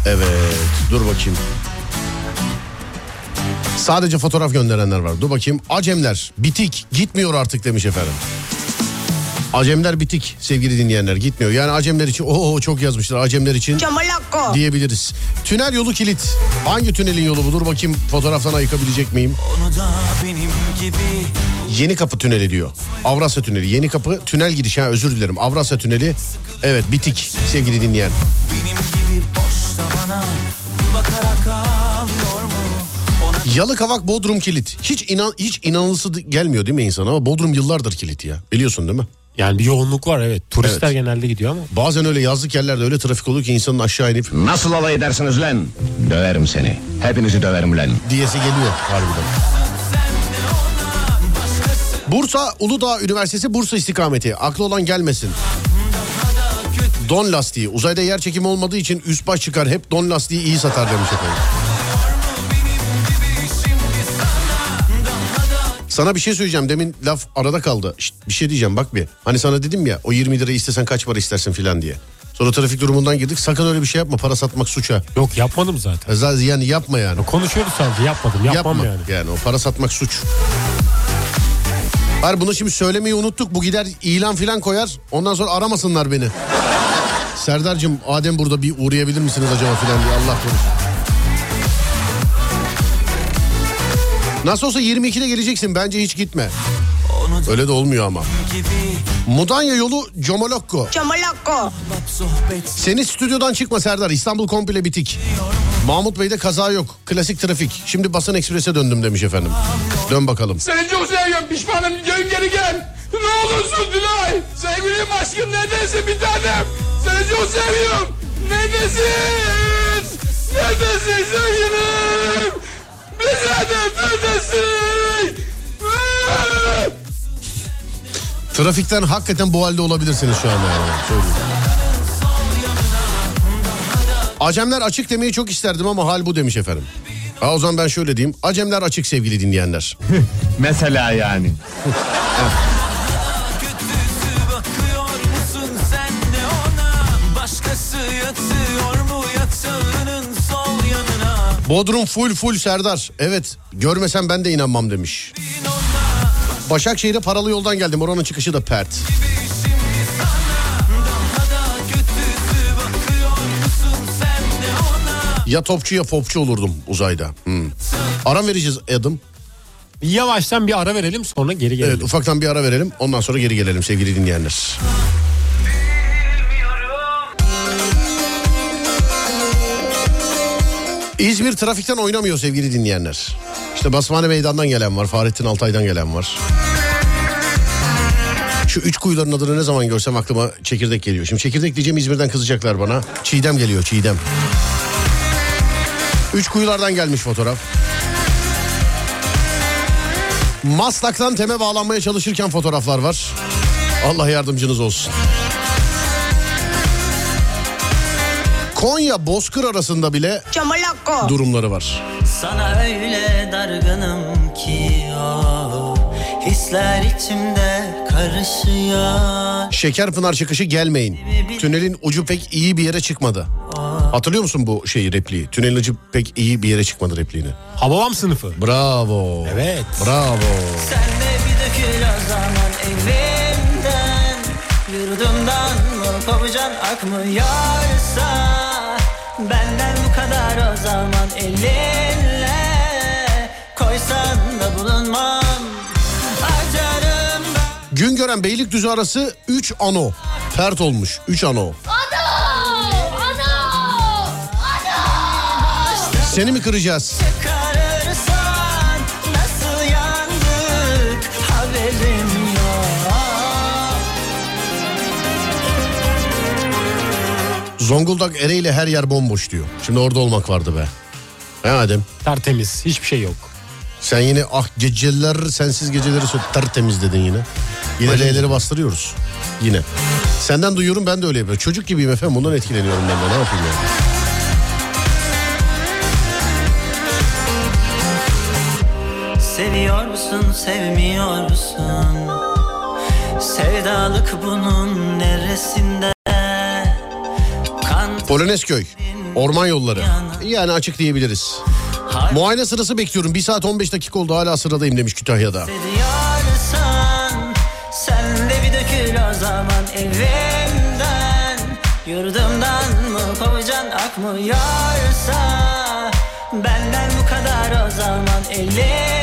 Evet dur bakayım. Sadece fotoğraf gönderenler var. Dur bakayım. Acemler bitik gitmiyor artık demiş efendim. Acemler bitik sevgili dinleyenler gitmiyor. Yani Acemler için oho çok yazmışlar. Acemler için diyebiliriz. Tünel yolu kilit. Hangi tünelin yolu bu? Dur bakayım fotoğraftan ayıkabilecek miyim? Onu da benim gibi Yeni Kapı Tüneli diyor. Avrasya Tüneli. Yeni Kapı Tünel girişi. Ha, özür dilerim. Avrasya Tüneli. Evet bitik sevgili dinleyen. Benim gibi zamana Bakarak ağlıyor Yalıkavak Bodrum kilit. Hiç inan hiç inanılısı d- gelmiyor değil mi insana ama Bodrum yıllardır kilit ya. Biliyorsun değil mi? Yani bir yoğunluk var evet. Turistler Evet. genelde gidiyor ama. Bazen öyle yazlık yerlerde öyle trafik oluyor ki insanın aşağı inip Nasıl alay edersiniz lan? Döverim seni. Hepinizi döverim lan. diyesi geliyor harbiden. Bursa Uludağ Üniversitesi Bursa istikameti. Aklı olan gelmesin. Don lastiği. Uzayda yer çekimi olmadığı için üst baş çıkar. Hep don lastiği iyi satar demiş efendim. Sana bir şey söyleyeceğim. Demin laf arada kaldı. Şşt, bir şey diyeceğim bak bir. Hani sana dedim ya o 20 lirayı istesen kaç para istersin filan diye. Sonra trafik durumundan girdik. Sakın öyle bir şey yapma. Para satmak suça. Yok yapmadım zaten. Zaten Yani yapma yani. Konuşuyoruz sadece yapmadım. Yapmam Yapma. yani. Yani o para satmak suç. Hayır bunu şimdi söylemeyi unuttuk. Bu gider ilan filan koyar. Ondan sonra aramasınlar beni. Serdar'cığım Adem burada bir uğrayabilir misiniz acaba filan diye Allah korusun. Nasıl olsa 22'de geleceksin bence hiç gitme. Öyle de olmuyor ama. Mudanya yolu Comolokko. Çamalakko. Seni stüdyodan çıkma Serdar. İstanbul komple bitik. Mahmut Bey'de kaza yok. Klasik trafik. Şimdi basın eksprese döndüm demiş efendim. Dön bakalım. Seni çok seviyorum pişmanım dön geri gel. Ne olursun Dilay. Sevgilim aşkım neredesin bir tanem. Seni çok seviyorum. Neredesin? Neredesin sevgilim? Trafikten hakikaten bu halde olabilirsiniz şu anda. Yani. Söyleyeyim. Acemler açık demeyi çok isterdim ama hal bu demiş efendim. Ha o zaman ben şöyle diyeyim. Acemler açık sevgili dinleyenler. Mesela yani. Bakıyor Bodrum full full Serdar. Evet görmesem ben de inanmam demiş. Başakşehir'e paralı yoldan geldim. Oranın çıkışı da pert. Ya topçu ya popçu olurdum uzayda. Hmm. Ara vereceğiz Adam. Yavaştan bir ara verelim sonra geri gelelim. Evet ufaktan bir ara verelim. Ondan sonra geri gelelim sevgili dinleyenler. İzmir trafikten oynamıyor sevgili dinleyenler. İşte Basmane Meydan'dan gelen var. Fahrettin Altay'dan gelen var. Şu üç kuyuların adını ne zaman görsem aklıma çekirdek geliyor. Şimdi çekirdek diyeceğim İzmir'den kızacaklar bana. Çiğdem geliyor Çiğdem. Üç kuyulardan gelmiş fotoğraf. Maslak'tan teme bağlanmaya çalışırken fotoğraflar var. Allah yardımcınız olsun. Konya Bozkır arasında bile Çamalakko. durumları var. Sana öyle dargınım ki o Hisler içimde karışıyor Şekerpınar çıkışı gelmeyin. Tünelin ucu pek iyi bir yere çıkmadı. Hatırlıyor musun bu şeyi repliği? Tünelin ucu pek iyi bir yere çıkmadı repliğini. Hababam sınıfı. Bravo. Evet. Bravo. Sen de bir dökül o zaman evimden Yurdumdan mı kopacaksın akmıyorsa Benden bu kadar o zaman elinle Koysan da bulunmam Acarım ben Güngören Beylikdüzü arası 3 ano. Pert olmuş 3 ano. Seni mi kıracağız? Çıkarırsan Zonguldak Ereğli her yer bomboş diyor. Şimdi orada olmak vardı be. He Adem. Tertemiz hiçbir şey yok. Sen yine ah geceler sensiz geceleri söyle tertemiz dedin yine. Yine L'leri bastırıyoruz. Yine. Senden duyuyorum ben de öyle yapıyorum. Çocuk gibiyim efendim bundan etkileniyorum ben de ne yapayım yani. Seviyor musun sevmiyor musun Sevdalık bunun neresinde Polonezköy. Orman yolları. Yani açık diyebiliriz. Muayene sırası bekliyorum. 1 saat 15 dakika oldu hala sıradayım demiş Kütahya'da. Sen de bir dökül o zaman evimden Yurdumdan mı kovacan akmıyorsa Benden bu kadar o zaman elinle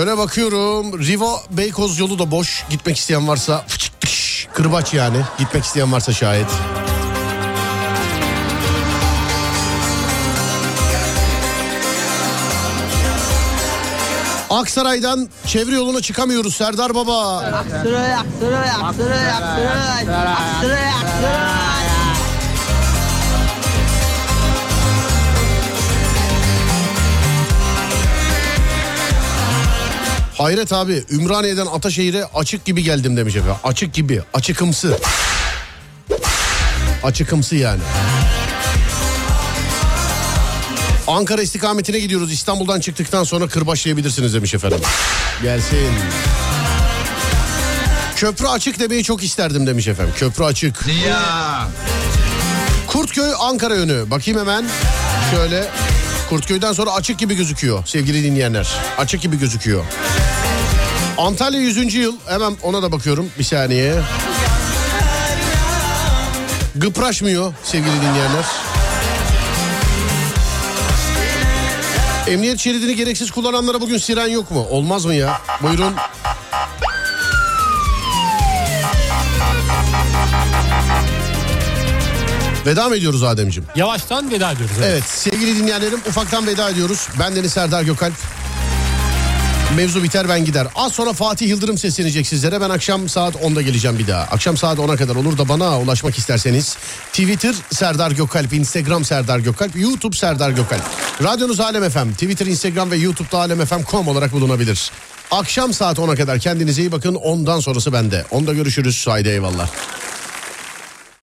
Şöyle bakıyorum. Riva Beykoz yolu da boş. Gitmek isteyen varsa kırbaç yani. Gitmek isteyen varsa şayet. Aksaray'dan çevre yoluna çıkamıyoruz Serdar Baba. Aksaray, Aksaray, Aksaray, Aksaray. Aksaray, Aksaray. Hayret abi Ümraniye'den Ataşehir'e açık gibi geldim demiş efendim. Açık gibi, açıkımsı. Açıkımsı yani. Ankara istikametine gidiyoruz. İstanbul'dan çıktıktan sonra kırbaçlayabilirsiniz demiş efendim. Gelsin. Köprü açık demeyi çok isterdim demiş efendim. Köprü açık. Ya. Kurtköy Ankara yönü. Bakayım hemen. Şöyle Kurtköy'den sonra açık gibi gözüküyor sevgili dinleyenler. Açık gibi gözüküyor. Antalya 100. yıl. Hemen ona da bakıyorum bir saniye. Gıpraşmıyor sevgili dinleyenler. Emniyet şeridini gereksiz kullananlara bugün siren yok mu? Olmaz mı ya? Buyurun. Veda mı ediyoruz Ademciğim? Yavaştan veda ediyoruz. Evet sevgili dinleyenlerim ufaktan veda ediyoruz. Ben Deniz Serdar Gökalp. Mevzu biter ben gider. Az sonra Fatih Yıldırım seslenecek sizlere. Ben akşam saat 10'da geleceğim bir daha. Akşam saat 10'a kadar olur da bana ulaşmak isterseniz Twitter Serdar Gökalp, Instagram Serdar Gökalp, YouTube Serdar Gökalp. Radyonuz Alem FM, Twitter, Instagram ve YouTube'da alemfm.com olarak bulunabilir. Akşam saat 10'a kadar kendinize iyi bakın. Ondan sonrası bende. Onda görüşürüz. Haydi eyvallah.